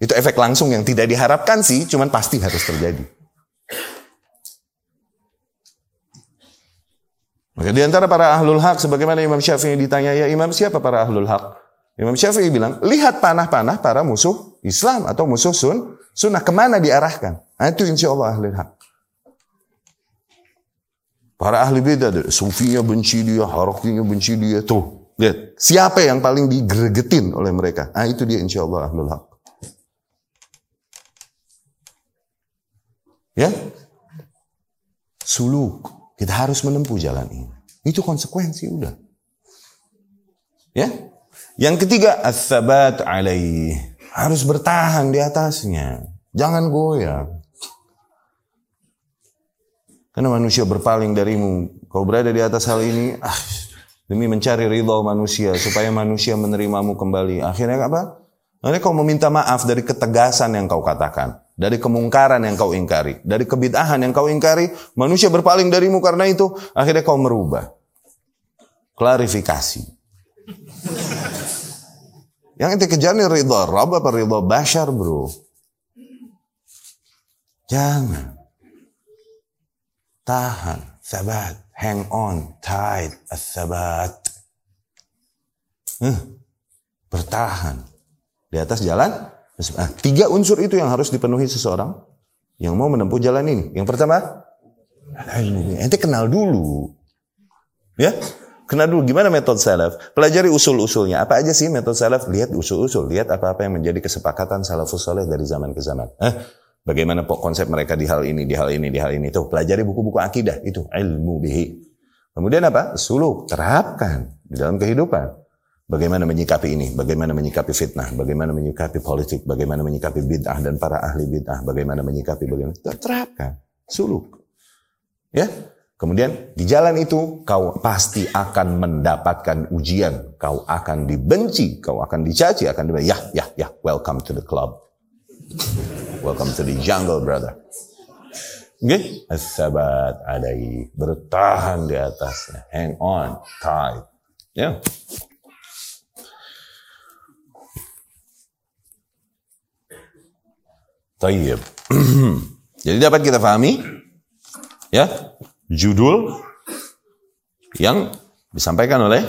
A: Itu efek langsung yang tidak diharapkan sih, cuman pasti harus terjadi. Maka di antara para ahlul hak, sebagaimana Imam Syafi'i ditanya, ya Imam siapa para ahlul hak? Imam Syafi'i bilang, lihat panah-panah para musuh Islam atau musuh sun, sunnah ke mana diarahkan. Nah, itu insya Allah ahli hak. Para ahli beda, sufinya benci dia, harakinya benci dia. Tuh, lihat. Siapa yang paling digregetin oleh mereka? Nah, itu dia insya Allah ahlul hak. Ya? Suluk. Kita harus menempuh jalan ini. Itu konsekuensi udah. Ya? Yang ketiga, as-sabat alaih. Harus bertahan di atasnya. Jangan goyah. Karena manusia berpaling darimu. Kau berada di atas hal ini, ah, demi mencari ridho manusia supaya manusia menerimamu kembali. Akhirnya apa? Akhirnya kau meminta maaf dari ketegasan yang kau katakan, dari kemungkaran yang kau ingkari, dari kebid'ahan yang kau ingkari, manusia berpaling darimu karena itu, akhirnya kau merubah. Klarifikasi. Yang ente kejar nih ridha Rabb apa ridha bashar bro? Jangan. Tahan. Sabat. Hang on. Tight. As-sabat. Hmm. Bertahan. Di atas jalan. Nah, tiga unsur itu yang harus dipenuhi seseorang yang mau menempuh jalan ini. Yang pertama, ente kenal dulu. Ya, Kenal dulu gimana metode salaf. Pelajari usul-usulnya. Apa aja sih metode salaf? Lihat usul-usul. Lihat apa-apa yang menjadi kesepakatan salafus soleh dari zaman ke zaman. Eh, bagaimana konsep mereka di hal ini, di hal ini, di hal ini. Tuh, pelajari buku-buku akidah. Itu ilmu bihi. Kemudian apa? Suluk. Terapkan di dalam kehidupan. Bagaimana menyikapi ini, bagaimana menyikapi fitnah, bagaimana menyikapi politik, bagaimana menyikapi bid'ah dan para ahli bid'ah, bagaimana menyikapi bagaimana terapkan, suluk. Ya, Kemudian di jalan itu kau pasti akan mendapatkan ujian. Kau akan dibenci, kau akan dicaci, akan dibilang, ya, ya, ya, welcome to the club. Welcome to the jungle, brother. Oke? Okay? As-sabat adai. Bertahan di atasnya. Hang on, tight. Ya. Yeah. Tayyib. Jadi dapat kita pahami ya judul yang disampaikan oleh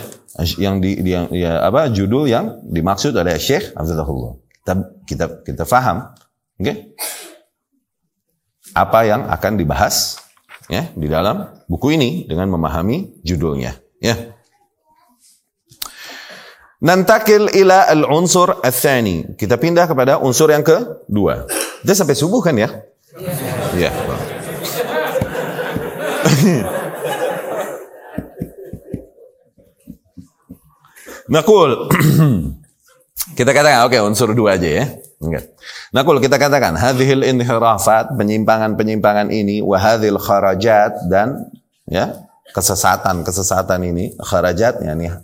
A: yang di yang ya apa judul yang dimaksud oleh Syekh Abdullah. Kita kita kita faham, oke? Okay? Apa yang akan dibahas ya di dalam buku ini dengan memahami judulnya, ya. Nantakil ila al-unsur al-thani. Kita pindah kepada unsur yang kedua. Kita sampai subuh kan ya? Iya. Yeah. Nakul. Kita katakan, oke okay, unsur dua aja ya. Kalau kita katakan, hadhil inhirafat, penyimpangan-penyimpangan ini, wahadhil kharajat, dan ya kesesatan-kesesatan ini, kharajat, ya nih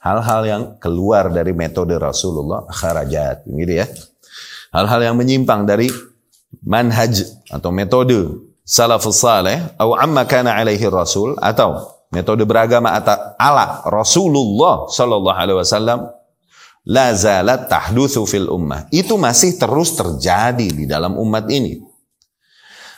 A: hal-hal yang keluar dari metode Rasulullah, kharajat, gitu ya. Hal-hal yang menyimpang dari manhaj atau metode salafus saleh, atau amma kana alaihi rasul, atau metode beragama atau ala Rasulullah sallallahu alaihi wasallam la zalat tahdutsu fil ummah. Itu masih terus terjadi di dalam umat ini.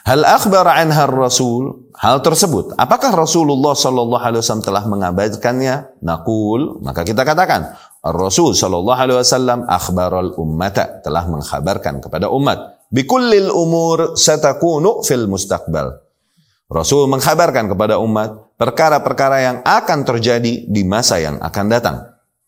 A: Hal akhbar anha Rasul, hal tersebut, apakah Rasulullah sallallahu alaihi wasallam telah mengabarkannya? Nakul, maka kita katakan, Rasul sallallahu alaihi wasallam akhbaral ummata, telah mengkhabarkan kepada umat, bikullil umur satakunu fil mustaqbal. Rasul mengkhabarkan kepada umat perkara-perkara yang akan terjadi di masa yang akan datang.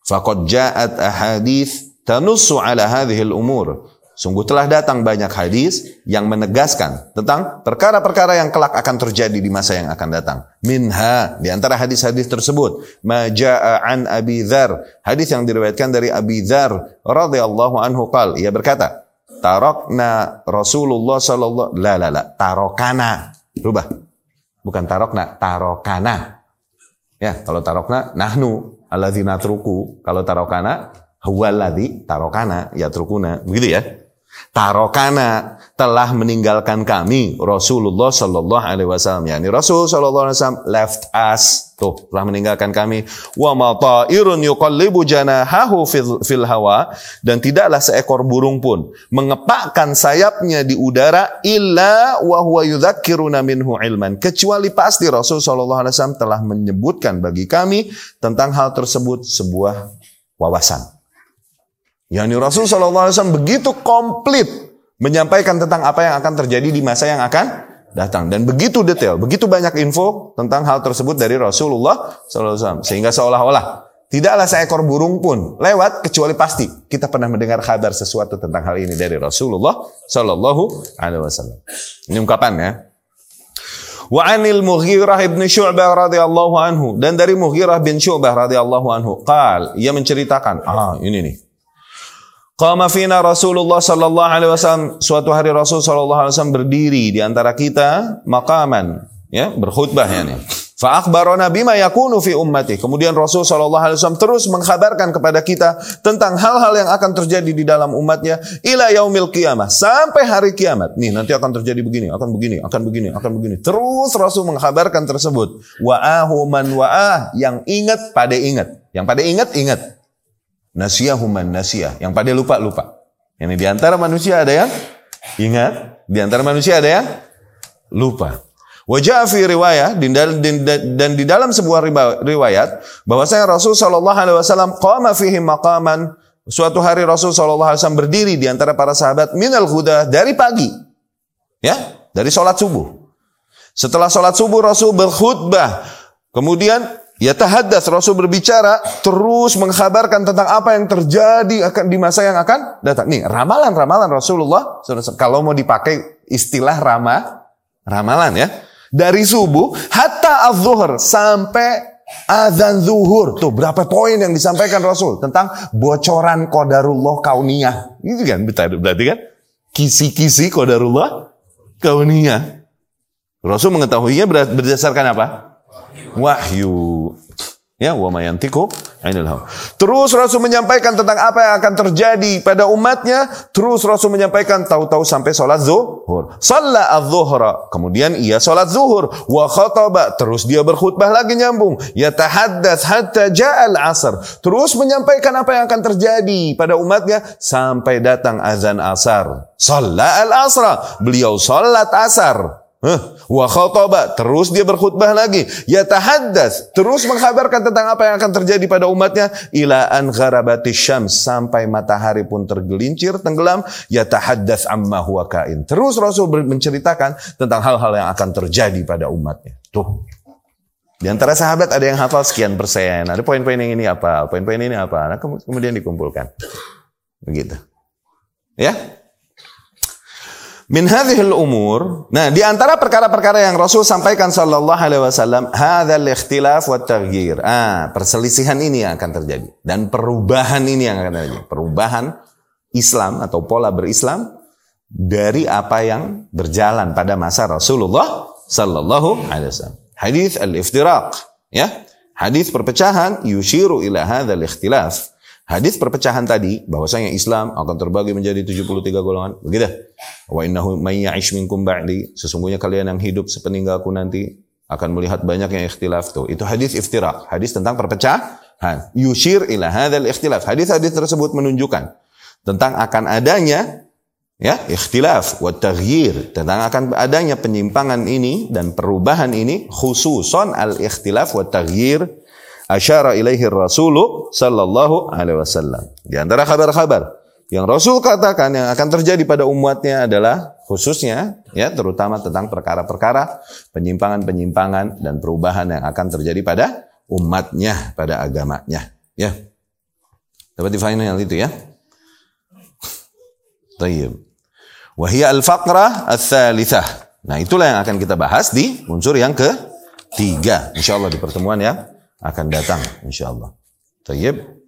A: Faqad ja'at ahadith tanussu ala hadhil umur. Sungguh telah datang banyak hadis yang menegaskan tentang perkara-perkara yang kelak akan terjadi di masa yang akan datang. Minha, di antara hadis-hadis tersebut, maja'a an Abi Dzar, hadis yang diriwayatkan dari Abi Dzar radhiyallahu anhu qal, ia berkata, tarokna Rasulullah sallallahu la la la, tarokana. Rubah. Bukan tarokna, tarokana. Ya, kalau tarokna nahnu alladzina truku. Kalau tarokana huwaladzi tarokana ya trukuna. Begitu ya. Tarokana telah meninggalkan kami Rasulullah Shallallahu Alaihi Wasallam. Yani Rasul Shallallahu Alaihi Wasallam left us tuh telah meninggalkan kami. Wa mata'irun yuqallibu janahahu fil, fil hawa dan tidaklah seekor burung pun mengepakkan sayapnya di udara illa wa huwa minhu ilman kecuali pasti Rasul Shallallahu Alaihi Wasallam telah menyebutkan bagi kami tentang hal tersebut sebuah wawasan. Yani Rasul SAW begitu komplit menyampaikan tentang apa yang akan terjadi di masa yang akan datang. Dan begitu detail, begitu banyak info tentang hal tersebut dari Rasulullah SAW sehingga seolah-olah tidaklah seekor burung pun lewat kecuali pasti kita pernah mendengar kabar sesuatu tentang hal ini dari Rasulullah Shallallahu Alaihi Wasallam. Ini ungkapan ya. Wa anil Mughirah bin Syu'bah radhiyallahu anhu. Dan dari Mughirah bin Syu'bah radhiyallahu anhu. Qal ia menceritakan ah ini nih Qama fina Rasulullah sallallahu alaihi wasallam suatu hari Rasul sallallahu alaihi wasallam berdiri di antara kita maqaman ya berkhutbah ya nih. Fa akhbarana bima yakunu fi ummati. Kemudian Rasul sallallahu alaihi wasallam terus mengkhabarkan kepada kita tentang hal-hal yang akan terjadi di dalam umatnya ila yaumil qiyamah sampai hari kiamat. Nih nanti akan terjadi begini, akan begini, akan begini, akan begini. Terus Rasul mengkhabarkan tersebut. Wa'ahu man wa'ah yang ingat pada ingat. Yang pada ingat ingat. Nasiyahuman nasiyah. Yang pada lupa-lupa. Ini di antara manusia ada yang ingat. Di antara manusia ada yang lupa. Wajah fi riwayat dan di dalam sebuah riwayat bahwasanya Rasul Shallallahu Alaihi Wasallam qama fihi maqaman suatu hari Rasul Shallallahu Alaihi Wasallam berdiri di antara para sahabat minal huda dari pagi ya dari sholat subuh setelah sholat subuh Rasul berkhutbah kemudian Ya tahaddas Rasul berbicara terus mengkhabarkan tentang apa yang terjadi akan di masa yang akan datang. Nih ramalan-ramalan Rasulullah kalau mau dipakai istilah ramah ramalan ya dari subuh hatta az-zuhur sampai azan zuhur. Tuh berapa poin yang disampaikan Rasul tentang bocoran qadarullah kauniyah. Ini kan berarti kan kisi-kisi qadarullah kauniyah. Rasul mengetahuinya berdasarkan apa? Wahyu. Ya, wa mayantiku ainil hawa. Terus Rasul menyampaikan tentang apa yang akan terjadi pada umatnya. Terus Rasul menyampaikan tahu-tahu sampai sholat zuhur. Shalla az-zuhra. Kemudian ia sholat zuhur. Wa khataba. Terus dia berkhutbah lagi nyambung. Ya tahaddas hatta ja'al asar. Terus menyampaikan apa yang akan terjadi pada umatnya sampai datang azan asar. Shalla al-asra. Beliau sholat asar. Wa khataba, terus dia berkhutbah lagi. Ya tahaddas, terus menghabarkan tentang apa yang akan terjadi pada umatnya. Ila an gharabati sampai matahari pun tergelincir, tenggelam. Ya tahaddas amma huwa kain. Terus Rasul menceritakan tentang hal-hal yang akan terjadi pada umatnya. Tuh. Di antara sahabat ada yang hafal sekian persen. Ada poin-poin yang ini apa, poin-poin ini apa. Nah, kemudian dikumpulkan. Begitu. Ya, Min hadhil umur, nah di antara perkara-perkara yang Rasul sampaikan sallallahu alaihi wasallam, hadzal ikhtilaf wa taghyir. Ah, perselisihan ini yang akan terjadi dan perubahan ini yang akan terjadi. Perubahan Islam atau pola berislam dari apa yang berjalan pada masa Rasulullah sallallahu alaihi wasallam. Hadis al-iftiraq, ya. Hadis perpecahan yushiru ila hadzal ikhtilaf Hadis perpecahan tadi bahwasanya Islam akan terbagi menjadi 73 golongan. Begitu. Wa innahu may ya'ish minkum ba'di, sesungguhnya kalian yang hidup sepeninggalku nanti akan melihat banyak yang ikhtilaf tuh. Itu hadis iftiraq, hadis tentang perpecahan. Yushir ila hadzal ikhtilaf. Hadis-hadis tersebut menunjukkan tentang akan adanya ya ikhtilaf wa taghyir tentang akan adanya penyimpangan ini dan perubahan ini khususon al ikhtilaf wa taghyir asyara ilaihi Rasulu sallallahu alaihi wasallam. Di antara kabar-kabar yang Rasul katakan yang akan terjadi pada umatnya adalah khususnya ya terutama tentang perkara-perkara penyimpangan-penyimpangan dan perubahan yang akan terjadi pada umatnya, pada agamanya, ya. Dapat di final itu ya. Tayyib. Wahia al-faqrah al-thalithah. Nah, itulah yang akan kita bahas di unsur yang ketiga. Insyaallah di pertemuan yang akan datang insyaallah. Tayyib.